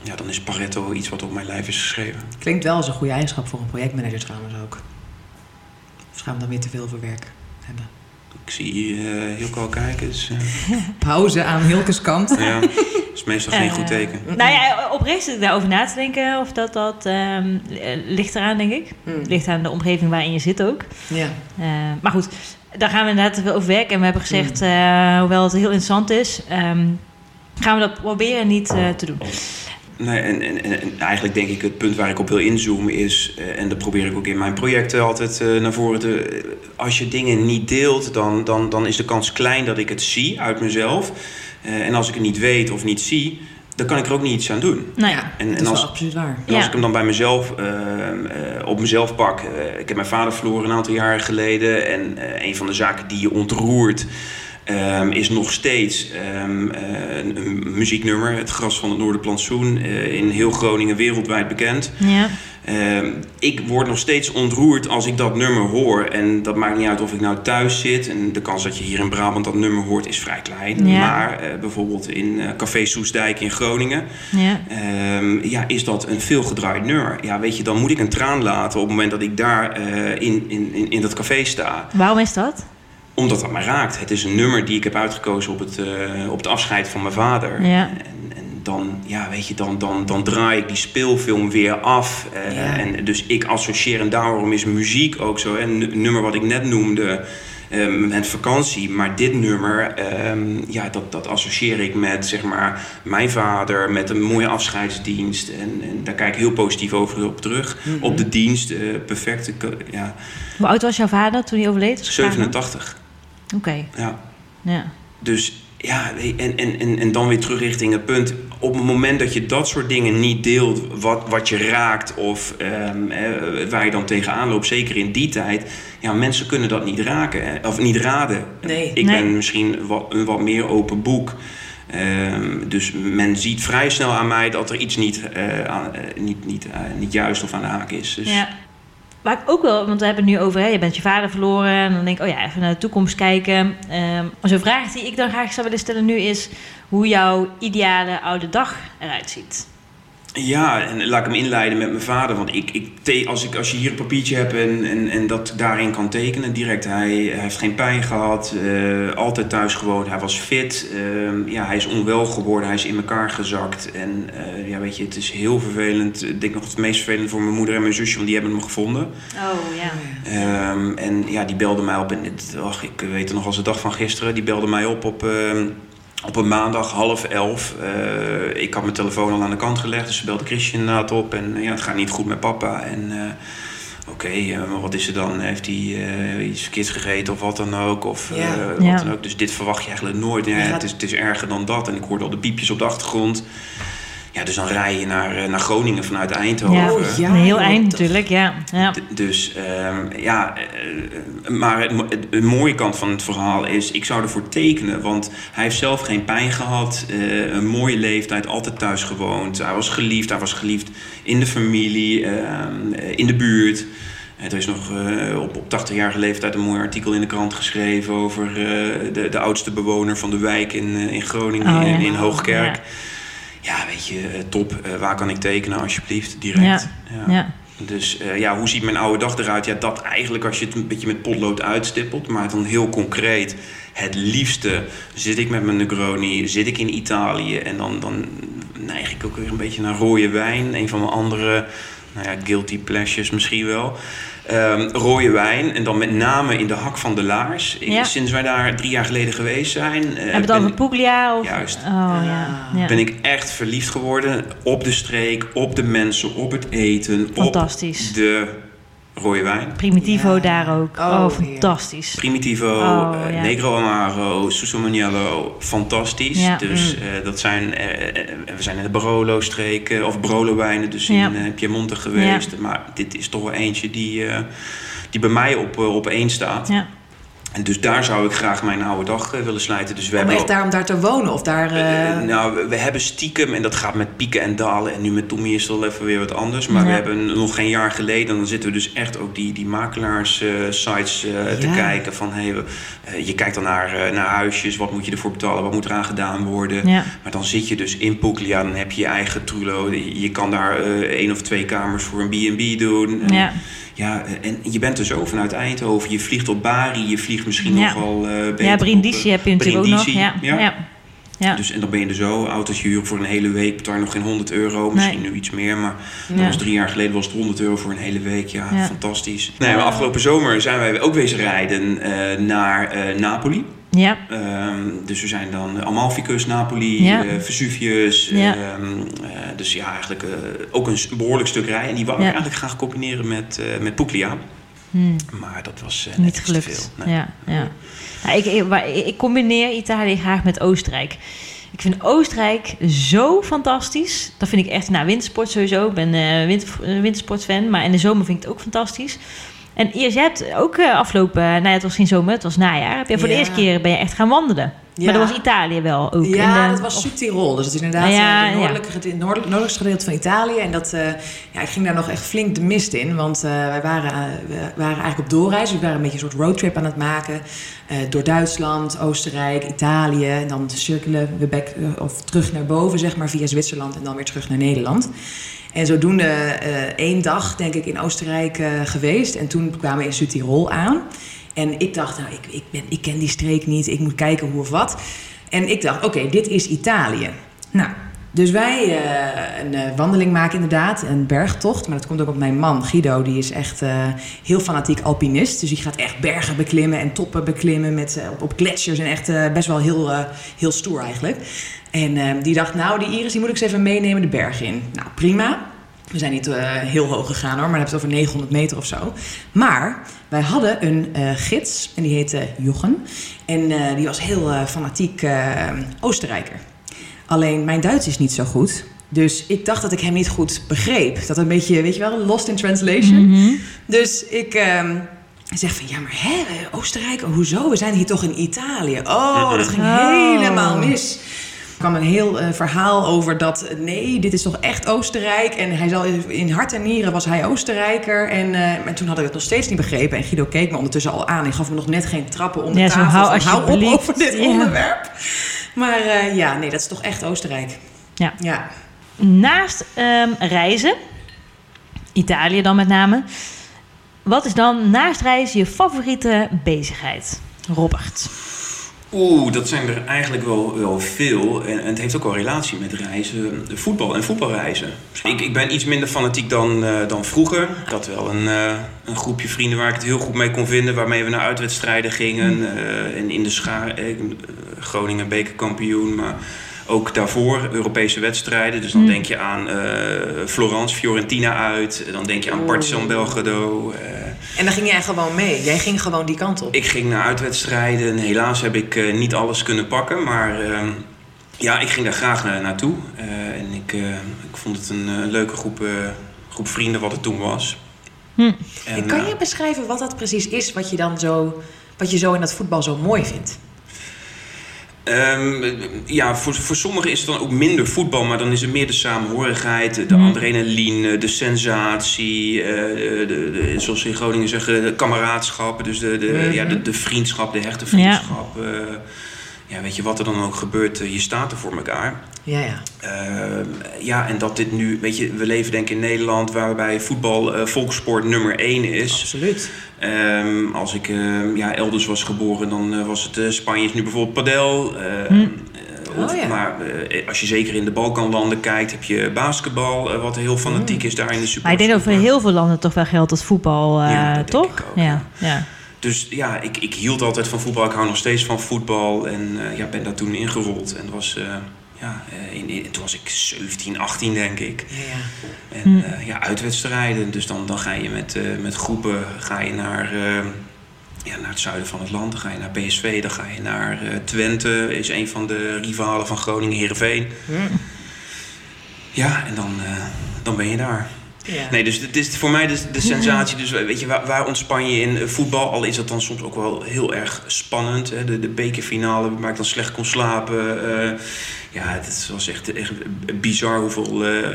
ja, dan is Pareto iets wat op mijn lijf is geschreven. Klinkt wel als een goede eigenschap voor een projectmanager trouwens ook. Of gaan we dan weer te veel voor werk hebben? Ik zie uh, Hilco al kijken, dus eh, Pauze aan Hilkes kant. ja, dat is meestal geen Eh, goed teken. Nou ja, oprecht zit ik daarover na te denken of dat dat ehm, eh, ligt eraan, denk ik. Mm. Ligt aan de omgeving waarin je zit ook. Ja. Eh, maar goed, daar gaan we inderdaad te veel over werk. En we hebben gezegd, eh, hoewel het heel interessant is, ehm, gaan we dat proberen niet eh, te doen. Nee, en, en, en- en eigenlijk denk ik het punt waar ik op wil inzoomen is, eh, en dat probeer ik ook in mijn projecten altijd eh, naar voren te. eh, Als je dingen niet deelt, dan, dan, dan is de kans klein dat ik het zie uit mezelf. En als ik het niet weet of niet zie, dan kan ik er ook niet iets aan doen. Nee. ja, En- dat en is als- absoluut waar. En als ik hem dan bij mezelf, op mezelf pak. ik heb mijn vader verloren een aantal jaren geleden. En een van de zaken die je ontroert. Ehm, is nog steeds ehm, eh, een, muzieknummer, Het Gras van het Noorderplantsoen, eh in heel Groningen wereldwijd bekend. Ja. Ehm, ik word nog steeds ontroerd als ik dat nummer hoor. En dat maakt niet uit of ik nou thuis zit. En de kans dat je hier in Brabant dat nummer hoort is vrij klein. Ja. Maar eh, bijvoorbeeld in Café Soesdijk in Groningen... Ja. Ja, is dat een veelgedraaid nummer? Ja, weet je, dan moet ik een traan laten op het moment dat ik daar in, in, in, in dat café sta. Waarom is dat? Omdat dat mij raakt. Het is een nummer die ik heb uitgekozen op het, eh, op het afscheid van mijn vader. Ja. En, en dan, ja, weet je, dan, dan, dan draai ik die speelfilm weer af. Eh, Ja. En dus ik associeer, en daarom is muziek ook zo. hè, Een nummer wat ik net noemde, eh, met vakantie. Maar dit nummer, ehm, ja, dat, dat associeer ik met, zeg maar, mijn vader. Met een mooie afscheidsdienst. En, en daar kijk ik heel positief over op terug. Mhm. Op de dienst, eh perfecte, ko- ja, Hoe oud was jouw vader toen hij overleed? Als ik vragen mag? 87. Oké, Ja. ja. Dus ja, en, en, en, en dan weer terug richting het punt. Op het moment dat je dat soort dingen niet deelt, wat, wat je raakt of ehm, eh, waar je dan tegenaan loopt, zeker in die tijd, ja, mensen kunnen dat niet raken hè, of niet raden. Nee. Ik Nee. ben misschien wat, een wat meer open boek. Ehm, dus men ziet vrij snel aan mij dat er iets niet, eh, aan- eh, niet, niet, niet juist of aan de haak is. Dus, Ja. Waar ik ook wel, want we hebben het nu over, hè, je bent je vader verloren. En dan denk ik, oh ja, even naar de toekomst kijken. Ehm maar zo'n vraag die ik dan graag zou willen stellen nu is... hoe jouw ideale oude dag eruit ziet. Ja, en laat ik hem inleiden met mijn vader. Want ik, ik, te- als, ik, als je hier een papiertje hebt en, en, en dat daarin kan tekenen direct. Hij, hij heeft geen pijn gehad, eh, altijd thuis gewoond, hij was fit. eh, ja, hij is onwel geworden, hij is in elkaar gezakt. En eh, ja, weet je, het is heel vervelend. Ik denk nog het meest vervelend voor mijn moeder en mijn zusje, want die hebben hem gevonden. Oh ja. Ehm, en ja, die belde mij op. En dit, ach, ik weet het nog als de dag van gisteren. Die belde mij op op, ehm, op een maandag half elf. Eh, ik had mijn telefoon al aan de kant gelegd. Dus ze belde Christian inderdaad op. En eh, ja, het gaat niet goed met papa. En eh, oké, maar wat is er dan? Heeft hij eh, iets verkeerds gegeten of wat dan ook? Of eh, Ja. wat Ja. dan ook. Dus dit verwacht je eigenlijk nooit. Ja, het, is, het is erger dan dat. En ik hoorde al de piepjes op de achtergrond. Ja, dus dan rij je naar, eh, naar Groningen vanuit Eindhoven. Ja, Oh, ja. een heel eind natuurlijk, ja. ja. Dus ehm, ja, eh, maar het, mooie kant van het verhaal is, ik zou ervoor tekenen, want hij heeft zelf geen pijn gehad, eh, een mooie leeftijd, altijd thuis gewoond. Hij was geliefd, hij was geliefd in de familie, ehm, eh, in de buurt. Er is nog eh, op, op 80-jarige leeftijd een mooi artikel in de krant geschreven over eh, de, de oudste bewoner van de wijk in, in Groningen, Oh, ja. in, in Hoogkerk. Ja. Ja, weet je, eh, top. Eh, waar kan ik tekenen alsjeblieft? Direct. Ja. Ja. Dus eh, ja, hoe ziet mijn oude dag eruit? Ja, dat eigenlijk als je het een beetje met potlood uitstippelt, maar dan heel concreet. Het liefste zit ik met mijn Negroni, zit ik in Italië en dan, dan neig ik ook weer een beetje naar rode wijn. Een van mijn andere, nou ja, guilty pleasures misschien wel. Ehm, rode wijn en dan met name in de hak van de laars. Ja. Sinds wij daar drie jaar geleden geweest zijn, eh, Heb je het ben- over Puglia? Of? Juist. Oh ja. ja. ben ik echt verliefd geworden op de streek, op de mensen, op het eten, Fantastisch. op de rode wijn. Primitivo Ja. daar ook. Oh, Oh, fantastisch. Primitivo, Oh, eh, ja. Negro Amaro, Suso Maniello, fantastisch. Ja. Dus Mm. eh, dat zijn, eh, we zijn in de Barolo-streken, of Barolo-wijnen, dus Ja. in eh, Piemonte geweest. Maar dit is toch wel eentje die, eh, die bij mij op, op één staat. Ja. En dus daar zou ik graag mijn oude dag eh, willen sluiten. Dus we Om hebben echt daar, om daar te wonen of daar... Eh, eh, nou, we, hebben stiekem, en dat gaat met pieken en dalen. En nu met Tommy is het al even weer wat anders. Maar we hebben nog geen jaar geleden, dan zitten we dus echt ook die, die makelaars-sites te Ja. kijken. Van, hey, je kijkt dan naar, naar huisjes, wat moet je ervoor betalen, wat moet eraan gedaan worden. Ja. Maar dan zit je dus in Puglia, dan heb je je eigen trulo. Je kan daar één of twee kamers voor een B&B doen. En, Ja. en je bent er zo vanuit Eindhoven. Je vliegt op Bari, je vliegt misschien Ja. nog wel... beter Ja, op, Brindisi eh, heb je natuurlijk ook nog. Ja. ja. Dus, en dan ben je er zo, auto's huren voor een hele week, betaal nog geen 100 euro, misschien Nee. nu iets meer, maar dat was drie jaar geleden was het 100 euro voor een hele week. Ja, fantastisch. Nee, maar afgelopen zomer zijn wij ook wezen rijden eh, naar Napoli. Ja. Ehm, dus we zijn dan Amalficus, Napoli, Ja. eh, Vesuvius. Ja. ehm, eh, dus ja, eigenlijk eh, ook een behoorlijk stuk rijden. En die wou ik eigenlijk graag combineren met, met Puglia. Hmm. Maar dat was net Niet iets gelukt. te veel. Nee. Ja, ja. Nou, ik, ik, combineer Italië graag met Oostenrijk. Ik vind Oostenrijk zo fantastisch. Dat vind ik echt, nou, wintersport sowieso. Ik ben eh winter, wintersportfan, maar in de zomer vind ik het ook fantastisch. En je hebt ook eh, afgelopen, nou ja, het was geen zomer, het was najaar. Heb je voor de eerste keer ben je echt gaan wandelen. Ja. Maar dat was Italië wel ook. Ja, de- dat was Zuid-Tirol. Dus het is inderdaad Ah, ja, eh, ja. noordelijke, noordelijkste gedeelte van Italië. En dat, eh, ja, ik ging daar nog echt flink de mist in. Want eh, wij waren, eh, we waren eigenlijk op doorreis. We waren een beetje een soort roadtrip aan het maken. eh, door Duitsland, Oostenrijk, Italië. En dan cirkelen we back, eh, of terug naar boven, zeg maar, via Zwitserland. En dan weer terug naar Nederland. En zodoende eh één dag, denk ik, in Oostenrijk eh, geweest. En toen kwamen we in Zuid-Tirol aan. En ik dacht, nou, ik, ik, ben, ik ken die streek niet. Ik moet kijken hoe of wat. En ik dacht, oké, dit is Italië. Nou, dus wij eh, een eh, wandeling maken inderdaad, een bergtocht. Maar dat komt ook op mijn man, Guido. Die is echt eh, heel fanatiek alpinist. Dus die gaat echt bergen beklimmen en toppen beklimmen met, op, op gletsjers. En echt best wel heel, heel stoer eigenlijk. En eh, die dacht, nou, die Iris die moet ik eens even meenemen de berg in. Nou, prima. We zijn niet heel hoog gegaan hoor, maar dan heb je het over 900 meter of zo. Maar wij hadden een gids en die heette Jochen. En die was heel fanatiek Oostenrijker. Alleen mijn Duits is niet zo goed. Dus ik dacht dat ik hem niet goed begreep. Dat een beetje, weet je wel, lost in translation. Dus ik ehm, zeg van, ja maar hè, Oostenrijk, hoezo? We zijn hier toch in Italië? Oh, dat ging Oh. helemaal mis. Er kwam een heel eh, verhaal over dat, nee, dit is toch echt Oostenrijk. En hij zal, in hart en nieren was hij Oostenrijker. En, eh, maar toen had ik het nog steeds niet begrepen. En Guido keek me ondertussen al aan. En gaf me nog net geen trappen om de Ja, tafel. hou van, hou op over dit Ja. onderwerp. Maar eh, ja, nee, dat is toch echt Oostenrijk. Ja. Ja. Naast ehm, reizen, Italië dan met name, wat is dan naast reizen je favoriete bezigheid? Robert. Oeh, dat zijn er eigenlijk wel, wel veel. En, en het heeft ook wel relatie met reizen. Voetbal en voetbalreizen. Ik, ik ben iets minder fanatiek dan, eh, dan vroeger. Ik had wel een, eh, een groepje vrienden waar ik het heel goed mee kon vinden. Waarmee we naar uitwedstrijden gingen. eh, en in de schaar, eh, Groningen bekerkampioen. Maar ook daarvoor Europese wedstrijden. Dus dan denk je aan eh, Florence, Fiorentina uit. Dan denk je aan Partizan Belgrado. eh, En dan ging jij gewoon mee. Jij ging gewoon die kant op. ik ging naar uitwedstrijden. Helaas heb ik eh, niet alles kunnen pakken. Maar ehm, ja, ik ging daar graag naartoe. En ik, ik vond het een leuke groep, groep vrienden wat het toen was. Hm. En, En kan je beschrijven wat dat precies is wat je dan zo, wat je zo in dat voetbal zo mooi vindt? Ehm, ja, voor, voor sommigen is het dan ook minder voetbal, maar dan is het meer de samenhorigheid, de Mm. adrenaline, de sensatie, eh, de, zoals ze in Groningen zeggen, de kameraadschap, dus de, de, Mhm. ja, de, de vriendschap, de hechte vriendschap. eh, ja, weet je wat er dan ook gebeurt, eh, je staat er voor elkaar. Ja, ja. Ehm, ja, en dat dit nu, weet je, we leven denk ik in Nederland waarbij voetbal eh, volkssport nummer één is. Absoluut. Ehm, als ik ehm, ja, elders was geboren, dan eh, was het eh, Spanje is nu bijvoorbeeld padel. Hm. of- Oh ja. Maar als je zeker in de Balkanlanden kijkt, heb je basketbal, wat heel fanatiek is daar in de super. Maar ik denk dat voor heel veel landen toch wel geldt als voetbal, Ja, toch? ook, ja. ja. ja. Dus ja, ik, ik hield altijd van voetbal. Ik hou nog steeds van voetbal. En ja, ben daar toen ingerold. En dat was, ja, eh, in, in- toen was ik 17, 18 denk ik. Ja, ja. En Hm. eh, ja, uitwedstrijden. Dus dan, dan ga je met, eh, met groepen ga je naar, eh, ja, naar het zuiden van het land. Dan ga je naar PSV. Dan ga je naar eh, Twente. Is een van de rivalen van Groningen, Heerenveen. Hm. Ja, en dan, eh, dan ben je daar. Ja. Nee, dus het is voor mij de, de sensatie. Dus weet je, waar, waar ontspan je in Eh, voetbal? Al is dat dan soms ook wel heel erg spannend. Hè? De, de bekerfinale, waar ik dan slecht kon slapen. eh, ja, het was echt, echt bizar hoeveel, eh,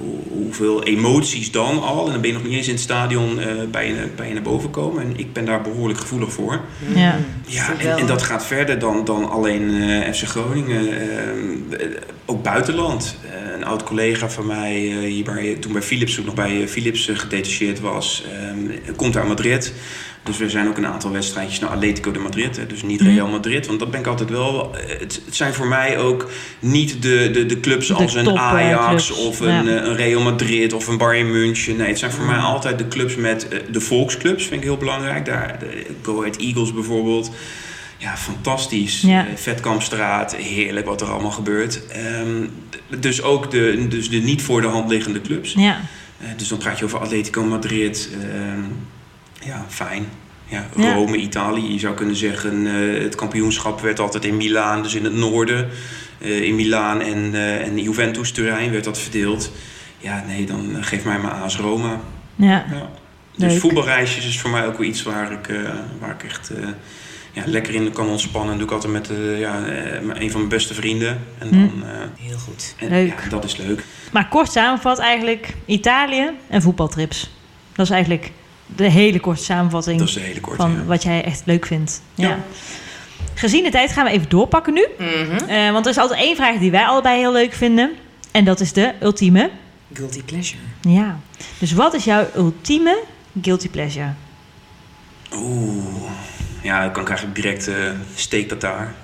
hoe- hoeveel emoties dan al. En dan ben je nog niet eens in het stadion bij, je, bij je naar boven komen. En ik ben daar behoorlijk gevoelig voor. Ja. Ja, ik en, dat gaat verder dan, dan alleen FC Groningen. ook buitenland. Een oud collega van mij, eh, hier bij, toen bij Philips, toen nog bij eh, Philips eh, gedetacheerd was, eh, komt uit Madrid. Dus we zijn ook een aantal wedstrijdjes naar Atletico de Madrid. Hè, dus niet Real Madrid. Want dat ben ik altijd wel. Het, het zijn voor mij ook niet de, de, de clubs De als een Ajax clubs. of een, Ja. een Real Madrid of een Bayern München. Nee, het zijn voor mij Mm. altijd de clubs met de volksclubs. Vind ik heel belangrijk. Daar, de Go Ahead Eagles bijvoorbeeld. Ja, fantastisch. Ja. Eh, Vetkampstraat, heerlijk wat er allemaal gebeurt. Ehm, dus ook de, dus de niet voor de hand liggende clubs. ja. Eh, dus dan praat je over Atletico Madrid. ehm, ja, fijn. Ja, Ja. Rome, Italië. Je zou kunnen zeggen, eh, het kampioenschap werd altijd in Milaan, dus in het noorden. In Milaan en, en Juventus-terrein werd dat verdeeld. Ja, nee, dan geef mij maar AS Roma. ja. Ja. Dus Leuk. voetbalreisjes is voor mij ook wel iets waar ik, waar ik echt ja, lekker in kan ontspannen. Dat doe ik altijd met eh, ja, eh, een van mijn beste vrienden. En dan, eh, Heel goed. en, Leuk. Ja, dat is leuk. Maar kort samenvat eigenlijk Italië en voetbaltrips. Dat is eigenlijk de hele korte samenvatting Dat is de hele korte. van ja. wat jij echt leuk vindt. Ja. Ja. Gezien de tijd gaan we even doorpakken nu. Mhm. Eh, want er is altijd één vraag die wij allebei heel leuk vinden. En dat is de ultieme. Guilty pleasure. Ja. Dus wat is jouw ultieme guilty pleasure? Oeh. Ja, dan kan ik eigenlijk direct eh steek dat daar.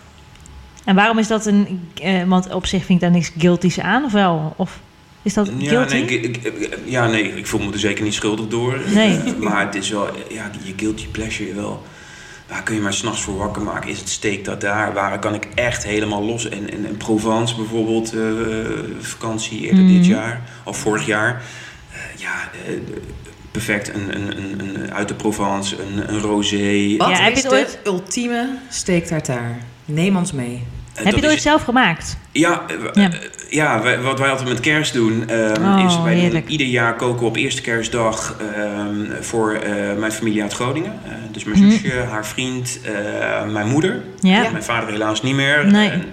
En waarom is dat een... eh, want op zich vind ik daar niks guilty's aan, of wel? Of is dat Ja guilty? nee, ik, ik- ja, nee, ik voel me er zeker niet schuldig door. Nee. Eh, maar het is wel, ja, je guilty pleasure wel. Waar kun je maar s'nachts voor wakker maken? Is het steek dat daar? Waar kan ik echt helemaal los? En, en, en Provence bijvoorbeeld, vakantie eerder Mhm. dit jaar, of vorig jaar. Ja, perfect. Een, een, een, een uit de Provence, een, een rosé. Wat Ja, heb is je het ooit- ultieme steak tartare? Neem ons mee. Eh, Heb je het ooit is- zelf gemaakt? Ja, eh, Ja. eh, ja wij- wat wij altijd met kerst doen, ehm, Oh, is wij doen ieder jaar koken op eerste kerstdag ehm, voor mijn familie uit Groningen. Dus mijn Mhm. zusje, haar vriend, mijn moeder. Ja. Ja. Mijn vader helaas niet meer. Nee. En,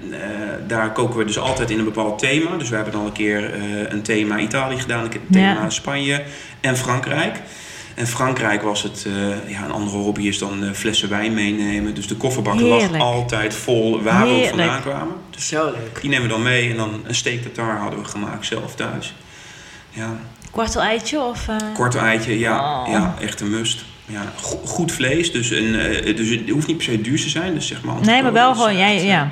daar koken we dus altijd in een bepaald thema. Dus we hebben al een keer een thema Italië gedaan, een thema Spanje en Frankrijk. En Frankrijk was het, eh, ja, een andere hobby is dan eh, flessen wijn meenemen. Dus de kofferbak lag Heerlijk. altijd vol waar we vandaan kwamen. Dus Zo leuk. die nemen we dan mee en dan een steak tartare hadden we gemaakt zelf thuis. Ja, Kwartel eitje of... eh, kort eitje, ja, Oh. ja echt een must. Ja, go- goed vlees, dus, een, eh, dus het hoeft niet per se duur te zijn. Dus zeg maar Nee, maar wel gewoon... Ja.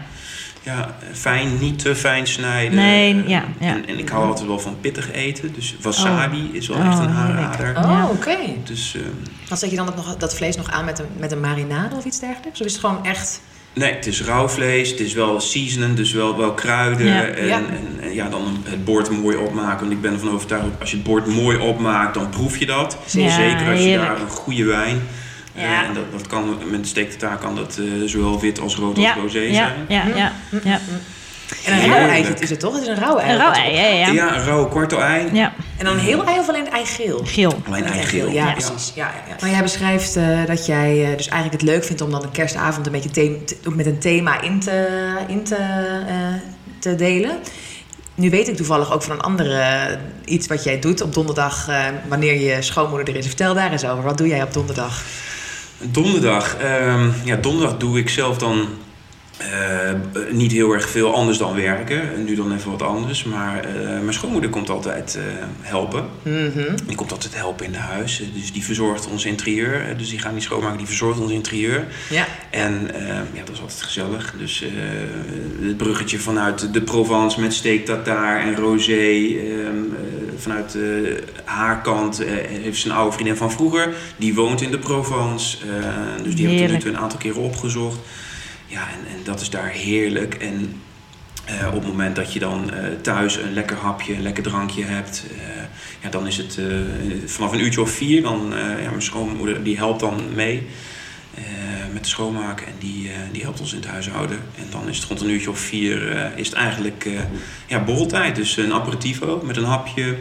Ja, fijn, niet te fijn snijden. Nee, Eh, ja, ja. En, en ik hou altijd wel van pittig eten. Dus wasabi is wel Oh, echt een heerlijk. aanrader. Oh, Ja. oké. Dus ehm, Dan zet je dan dat, nog, dat vlees nog aan met een, met een marinade of iets dergelijks? Of is het gewoon echt... nee, het is rauw vlees. Het is wel seasonen, dus wel, wel kruiden. Ja. En, Ja. En, en ja, dan het bord mooi opmaken. Want ik ben ervan overtuigd, als je het bord mooi opmaakt, dan proef je dat. Ja, Zeker als je heerlijk. daar een goede wijn... eh, Ja. en dat, dat kan, met kan dat eh, zowel wit als rood Ja, als rosé ja, zijn. ja, ja, ja. En een Heerlijk. rauw eitje is het toch? Het is een rauw ei. Een rauw ei, ja, ja. Ja, een rauwe kwartel ei. Ja, En dan een heel ei of alleen het ei geel? geel. Alleen ei Ei geel. Ja, Ja. precies. Ja, ja, ja. Maar jij beschrijft eh, dat jij eh, dus eigenlijk het leuk vindt om dan een kerstavond een beetje te- met een thema in te, in te, eh, te delen. Nu weet ik toevallig ook van een andere eh, iets wat jij doet op donderdag eh, wanneer je schoonmoeder er is. Vertel daar eens over. Wat doe jij op donderdag? Donderdag. ehm, ja, donderdag doe ik zelf dan eh, niet heel erg veel anders dan werken. Nu dan even wat anders. Maar eh, mijn schoonmoeder komt altijd eh, helpen. Mhm. Die komt altijd helpen in de huis. Dus die verzorgt ons interieur. Dus die gaat niet schoonmaken, die verzorgt ons interieur. Ja. En ja, dat is altijd gezellig. Dus het bruggetje vanuit de Provence met steak tartare en rosé. ehm, eh, vanuit haar kant heeft ze een oude vriendin van vroeger. Die woont in de Provence. dus die heb ik tot nu Heerlijk. een aantal keren opgezocht. Ja, en, en dat is daar heerlijk. En eh, op het moment dat je dan eh, thuis een lekker hapje, een lekker drankje hebt, eh, ja, dan is het vanaf een uurtje of vier. Dan, ja, mijn schoonmoeder die helpt dan mee met de schoonmaken en die, die helpt ons in het huishouden. En dan is het rond een uurtje of vier is het eigenlijk ja, borreltijd. Dus een aperitivo met een hapje.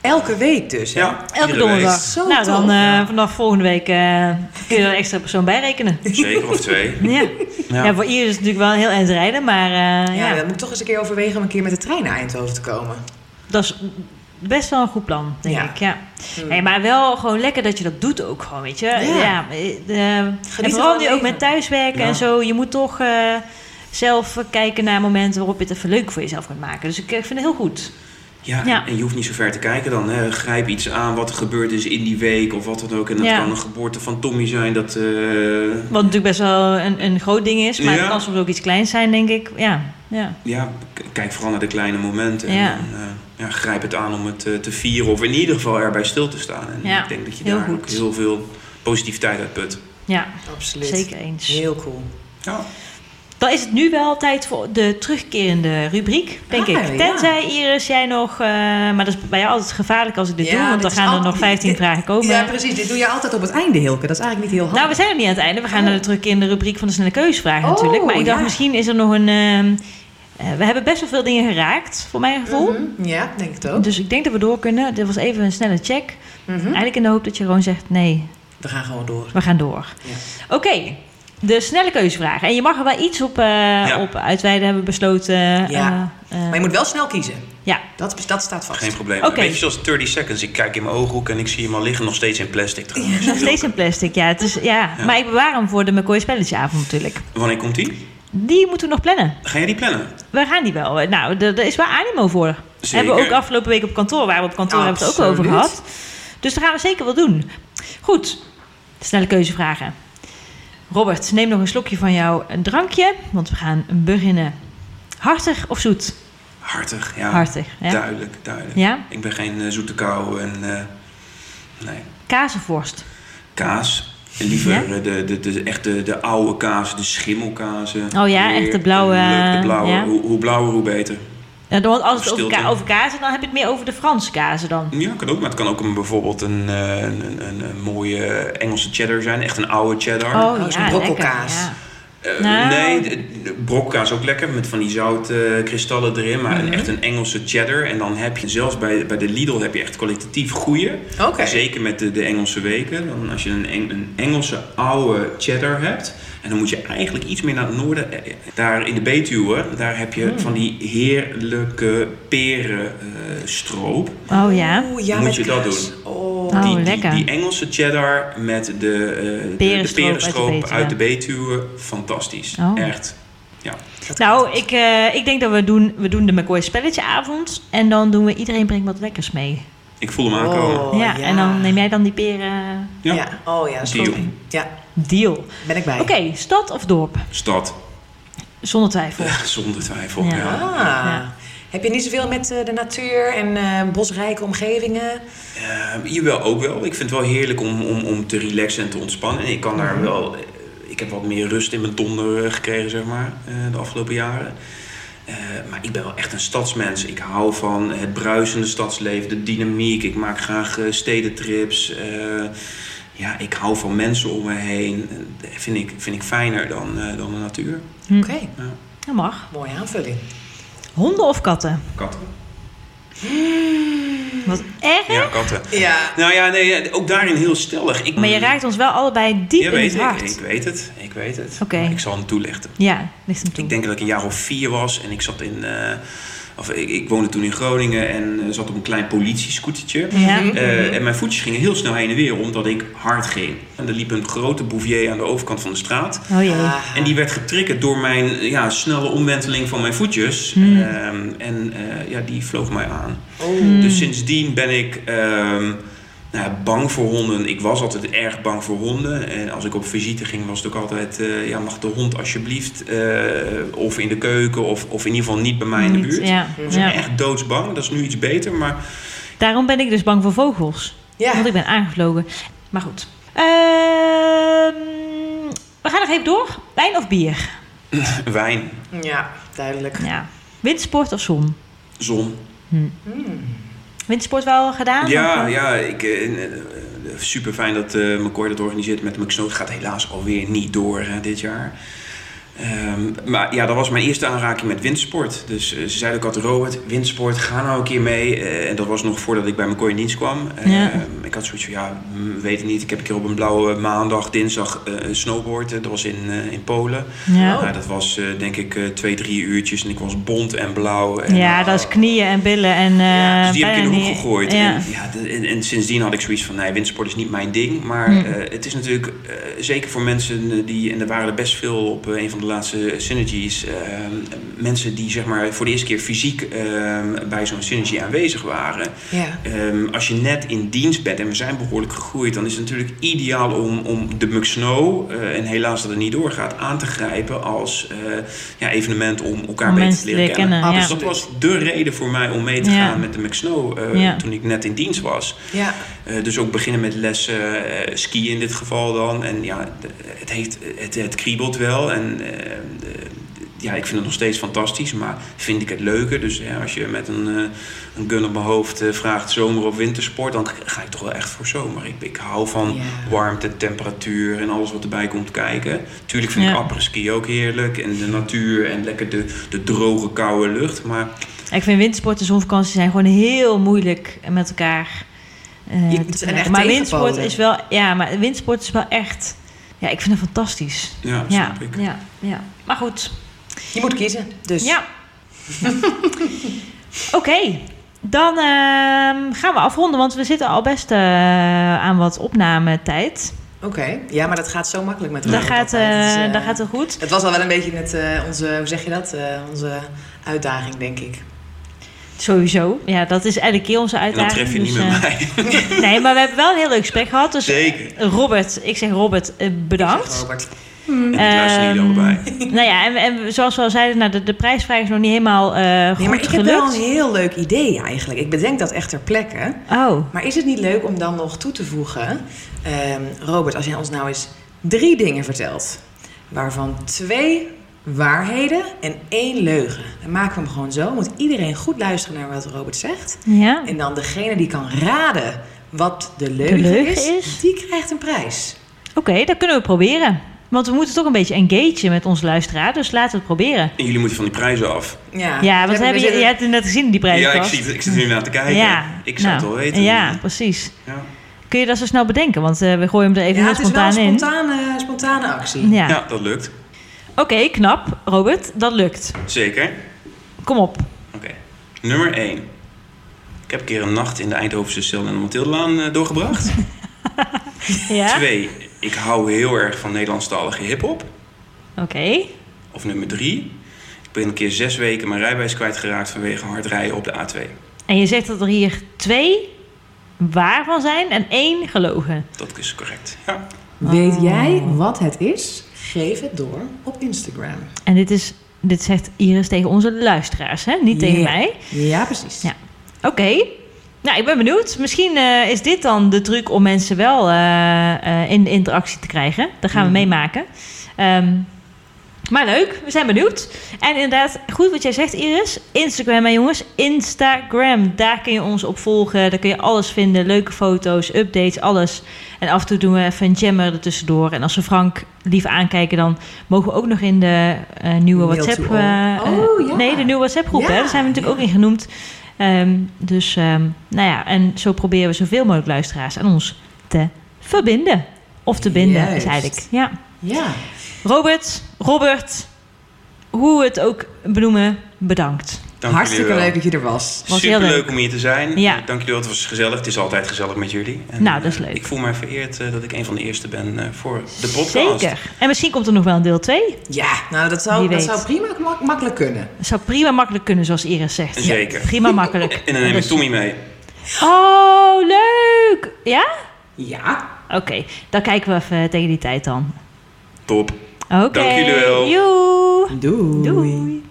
Elke week dus. Hè? Ja, Elke donderdag. Zo nou, dan tof, eh, ja. vanaf volgende week eh, kun je er een extra persoon bij rekenen. Zeker of twee. Ja. Ja. ja. voor Iris is het natuurlijk wel een heel eind rijden, maar eh, Ja, ja, dan moet ik toch eens een keer overwegen om een keer met de trein naar Eindhoven te komen. dat is best wel een goed plan, denk Ja. ik. Ja. Nee, maar wel gewoon lekker dat je dat doet ook gewoon, weet je. Ja. de- en vooral nu ook met thuiswerken Ja. en zo. Je moet toch eh, zelf kijken naar momenten waarop je het even leuk voor jezelf kunt maken. Dus ik vind het heel goed. Ja, Ja. en je hoeft niet zo ver te kijken dan. Hè. Grijp iets aan wat er gebeurd is in die week of wat dan ook. En dat Ja. kan een geboorte van Tommy zijn. Dat, eh, Wat natuurlijk best wel een, een groot ding is. Maar Ja. het kan soms ook iets kleins zijn, denk ik. Ja, ja. ja, kijk vooral naar de kleine momenten. Ja. En dan, eh, ja, grijp het aan om het eh, te vieren of in ieder geval erbij stil te staan. En Ja, ik denk dat je heel daar goed. ook heel veel positiviteit uit put. ja Absoluut. zeker eens. Heel cool. Ja. Dan is het nu wel tijd voor de terugkerende rubriek, denk Ah, ik. ja. Tenzij Iris, jij nog... eh, maar dat is bij jou altijd gevaarlijk als ik dit Ja, doe. Want dan gaan er nog 15 dit- vragen komen. Ja, precies. Dit doe je altijd op het einde, Hilke. Dat is eigenlijk niet heel handig. nou, we zijn nog niet aan het einde. We gaan Oh. naar de terugkerende rubriek van de snelle keuzevragen Oh, natuurlijk. Maar ik dacht, misschien is er nog een... ehm, eh, we hebben best wel veel dingen geraakt, voor mijn gevoel. Mhm. Ja, denk ik ook. Dus ik denk dat we door kunnen. Dit was even een snelle check. Mhm. Eigenlijk in de hoop dat je gewoon zegt... nee, We gaan gewoon door. we gaan door. Ja. Oké, de snelle keuzevragen. En je mag er wel iets op, eh, op uitweiden, hebben we besloten. Ja. Eh, eh, Maar je moet wel snel kiezen. Ja, Dat, dat staat vast. Geen probleem. Oké. Een beetje zoals 30 seconds. Ik kijk in mijn ooghoek en ik zie hem al liggen. Nog steeds in plastic trouwens. nog steeds in plastic. Ja, het is, ja. Ja. maar ik bewaar hem voor de McCoy spelletjesavond natuurlijk. Wanneer komt die? Die moeten we nog plannen. Ga jij die plannen? We gaan die wel. Nou, er er is wel animo voor. Zeker. Hebben we ook afgelopen week op kantoor, waar we op kantoor hebben we het ook over gehad. Dus daar gaan we zeker wel doen. Goed, snelle keuzevragen. Robert, neem nog een slokje van jouw drankje, want we gaan beginnen. Hartig of zoet? Hartig, ja. Hartig. Ja? Duidelijk, duidelijk. ja? Ik ben geen eh, zoete kou en eh, nee. Kaas of worst? Kaas. En liever Ja? de, de, de, echt de, de oude kaas, de schimmelkazen. Oh ja, echt de blauwe, Leuk, de blauwe. ja. Hoe, hoe blauwer, hoe beter. Ja, want als het over, ka over kazen, dan heb je het meer over de Franse kazen dan. Ja, kan ook. Maar het kan ook een, bijvoorbeeld een, eh, een, een, een mooie Engelse cheddar zijn. Echt een oude cheddar. Oh, zo'n brokkelkaas. lekker, ja. Eh, Nou. Nee, de, de brokkaas ook lekker met van die zoutkristallen kristallen erin. Maar een, echt een Engelse cheddar. En dan heb je zelfs bij, bij de Lidl heb je echt kwalitatief goede. Oké. Zeker met de, de Engelse weken. Dan als je een, Eng- een Engelse oude cheddar hebt. En dan moet je eigenlijk iets meer naar het noorden. Eh, Daar in de Betuwe, daar heb je van die heerlijke perenstroop. Oh ja. Oeh, ja, Moet je dat doen? Oh. Oh, die, die, lekker. die Engelse cheddar met de, eh, de, de Perenstroop uit de uit de Betuwe. Fantastisch. Oh. Echt. Ja. Dat Nou, ik, eh, ik denk dat we doen, we doen de McCoy spelletjeavond. En dan doen we iedereen brengt wat lekkers mee. Ik voel hem aankomen. Oh, ja, ja. en dan neem jij dan die peren. Ja. Ja. oh ja, dat is Deal. goed. Ja, Deal. ben ik bij. Oké, stad of dorp? Stad. Zonder twijfel. Zonder twijfel. Ja. Ja. Ah. Ja. Heb je niet zoveel met eh, de natuur en eh, bosrijke omgevingen? Eh, jawel, ook wel. Ik vind het wel heerlijk om, om, om te relaxen en te ontspannen. En ik kan daar wel... eh, Ik heb wat meer rust in mijn donder gekregen, zeg maar, eh, de afgelopen jaren. Eh, maar ik ben wel echt een stadsmens. Ik hou van het bruisende stadsleven, de dynamiek. Ik maak graag stedentrips. Eh, ja, ik hou van mensen om me heen. Dat vind ik, vind ik fijner dan, eh, dan de natuur. Hm. Oké, Dat mag. mooie aanvulling. Honden of katten? Katten. Wat erg. Ja, katten. Ja. Nou ja, nee, ook daarin heel stellig. Ik, Maar je raakt ons wel allebei diep Ja, in weet het ik. hart. Ik weet het. Ik weet het. Oké. Maar ik zal hem toelichten. Ja, ligt hem toe. Ik denk dat ik een jaar of vier was en ik zat in. eh, of ik, ik woonde toen in Groningen en eh, zat op een klein politiescootertje. Ja. Eh, en mijn voetjes gingen heel snel heen en weer omdat ik hard ging. En er liep een grote bouvier aan de overkant van de straat. Oh jee. Ah. En die werd getriggerd door mijn ja, snelle omwenteling van mijn voetjes. Hmm. Ehm, en eh, ja, die vloog mij aan. Oh. Dus sindsdien ben ik ehm, nou, bang voor honden. Ik was altijd erg bang voor honden. En als ik op visite ging, was het ook altijd... eh, ja, mag de hond alsjeblieft? eh, of in de keuken, of, of in ieder geval niet bij mij in de Niet, buurt. Ja. Ik ben ja. echt doodsbang. Dat is nu iets beter, maar... Daarom ben ik dus bang voor vogels. Ja. Want ik ben aangevlogen. Maar goed. Ehm, we gaan nog even door. Wijn of bier? Wijn, ja, duidelijk. Ja. Windsport of zon? zon. Windsport wel gedaan? Ja, Of, eh? ja ik, super fijn dat uh, McCoy dat organiseert met de McSnoot. gaat helaas alweer niet door hè, dit jaar. Um, maar ja, dat was mijn eerste aanraking met windsport. Dus uh, ze zeiden ook altijd, Robert, windsport, ga nou een keer mee. Uh, en dat was nog voordat ik bij McCoy in dienst kwam. Ja. ik had zoiets van, ja, mm, weet ik niet. Ik heb een keer op een blauwe maandag, dinsdag een snowboard. dat was in, in Polen. Ja. Nou, dat was denk ik twee, drie uurtjes. En ik was bont en blauw. En, ja, dat is knieën en billen. En, ja, dus die heb ik in de hoek gegooid. Ja. En, ja, en, en, sindsdien had ik zoiets van, nee, windsport is niet mijn ding. Maar Hm. het is natuurlijk, zeker voor mensen die, en er waren er best veel op een van de laatste synergies, mensen die zeg maar voor de eerste keer fysiek bij zo'n synergy aanwezig waren. Ja. Um, als je net in dienst bent, en we zijn behoorlijk gegroeid, dan is het natuurlijk ideaal om, om de Muk Snow, en helaas dat het niet doorgaat, aan te grijpen als ja, evenement om elkaar Om beter te leren kennen. kennen. Dus dat was de reden voor mij om mee te Ja. gaan met de Muk Snow Ja. toen ik net in dienst was. Ja. Dus ook beginnen met lessen, skiën in dit geval dan. En ja, het, heeft, het, het kriebelt wel. En uh, ja, ik vind het nog steeds fantastisch, maar vind ik het leuker. Dus als je met een, uh, een gun op mijn hoofd uh, vraagt zomer of wintersport, dan ga ik toch wel echt voor zomer. Ik, ik hou van warmte, temperatuur en alles wat erbij komt kijken. Tuurlijk vind ik Ja. après-ski ook heerlijk. En de natuur en lekker de, de droge, koude lucht. Maar Ik vind wintersport en zonvakantie zijn gewoon heel moeilijk met elkaar. eh, Je- te het zijn vergelijken. echt maar windsport tegenpolen. is wel, ja, maar windsport is wel echt, ja, ik vind het fantastisch. ja, Ja, snap ik. ja, ja. Maar goed, Je moet kiezen. Dus ja. Oké, dan ehm, gaan we afronden, want we zitten al best eh, aan wat opnametijd. Oké. Ja, maar dat gaat zo makkelijk met Dat Robert gaat, altijd. Het is, eh eh, dat gaat wel goed. Het was al wel een beetje net eh, onze, hoe zeg je dat? Eh, onze uitdaging, denk ik. Sowieso. Ja, dat is elke keer onze uitdaging. tref je niet dus, met eh, mij. Nee, maar we hebben wel een heel leuk gesprek gehad. Dus Zeker. Robert, ik zeg Robert, eh, bedankt. Zeg, Robert. En ik luister jullie Ehm, allebei. Nou ja, en, en zoals we al zeiden, nou, de, de prijsvraag is nog niet helemaal eh goed Nee, maar ik heb wel een heel leuk idee eigenlijk. Ik bedenk dat echt ter plekke. Oh, Maar is het niet leuk om dan nog toe te voegen... ehm, Robert, als jij ons nou eens drie dingen vertelt... waarvan twee waarheden en één leugen. Dan maken we hem gewoon zo. Moet iedereen goed luisteren naar wat Robert zegt. Ja. En dan degene die kan raden wat de leugen, leugen is, is? die krijgt een prijs. Oké, dat kunnen we proberen. Want we moeten toch een beetje engagen met onze luisteraar. Dus laten we het proberen. En jullie moeten van die prijzen af. Ja, Ja, want we hebben je, zitten- je hebt het net gezien in die Ja, ik, zie, ik zit er nu naar te kijken. Ja, Ik zou nou, het wel weten. Ja, precies. Ja. Kun je dat zo snel bedenken? Want eh, we gooien hem er even ja, heel het is wel een spontaan in. spontane, spontane actie. Ja. ja, dat lukt. Oké, knap. Robert, dat lukt. Zeker. Kom op. Oké. Nummer 1. Ik heb een keer een nacht in de Eindhovense Stil en de Mathildelaan eh, doorgebracht. Ja? Twee. Ik hou heel erg van Nederlandstalige hip-hop. Oké. Of nummer 3. Ik ben een keer zes weken mijn rijbewijs kwijtgeraakt vanwege hard rijden op de A2. En je zegt dat er hier twee waar van zijn en één gelogen. Dat is correct. Ja. Weet Oh. jij wat het is? Geef het door op Instagram. En dit, is, dit zegt Iris tegen onze luisteraars, hè? niet tegen mij. Ja, precies. Ja. Oké. Nou, ik ben benieuwd. Misschien eh, is dit dan de truc om mensen wel eh, eh, in de interactie te krijgen. Dat gaan we Mhm. meemaken. Ehm, maar leuk, we zijn benieuwd. En inderdaad, goed wat jij zegt, Iris. Instagram, hè jongens. Instagram, daar kun je ons op volgen. Daar kun je alles vinden. Leuke foto's, updates, alles. En af en toe doen we even een jammer ertussendoor. En als we Frank lief aankijken, dan mogen we ook nog in de eh, nieuwe Mail WhatsApp... eh, Oh, ja. Nee, de nieuwe WhatsApp-groep, hè. Ja, Daar zijn we natuurlijk ja. ook in genoemd. Ehm, dus, ehm, nou ja, en zo proberen we zoveel mogelijk luisteraars aan ons te verbinden. Of te binden, is Juist. eigenlijk. Ja. Ja. Robert, Robert, hoe we het ook benoemen, bedankt. Dank Hartstikke leuk dat je er was. Was heel Super leuk. leuk om hier te zijn. Ja. Dank jullie wel. Het was gezellig. Het is altijd gezellig met jullie. En, Nou, dat is eh, leuk. Ik voel mij vereerd eh, dat ik een van de eerste ben eh, voor de podcast. Zeker. En misschien komt er nog wel een deel 2. Ja, nou dat zou, Wie dat weet. zou prima mak- makkelijk kunnen. Dat zou prima makkelijk kunnen, zoals Iris zegt. Zeker. Prima makkelijk. En dan neem ik Dus- Tommy mee. Oh, leuk! Ja? Ja. Oké, dan kijken we even tegen die tijd dan. Top. Oké. Okay. Dank jullie wel. Doei.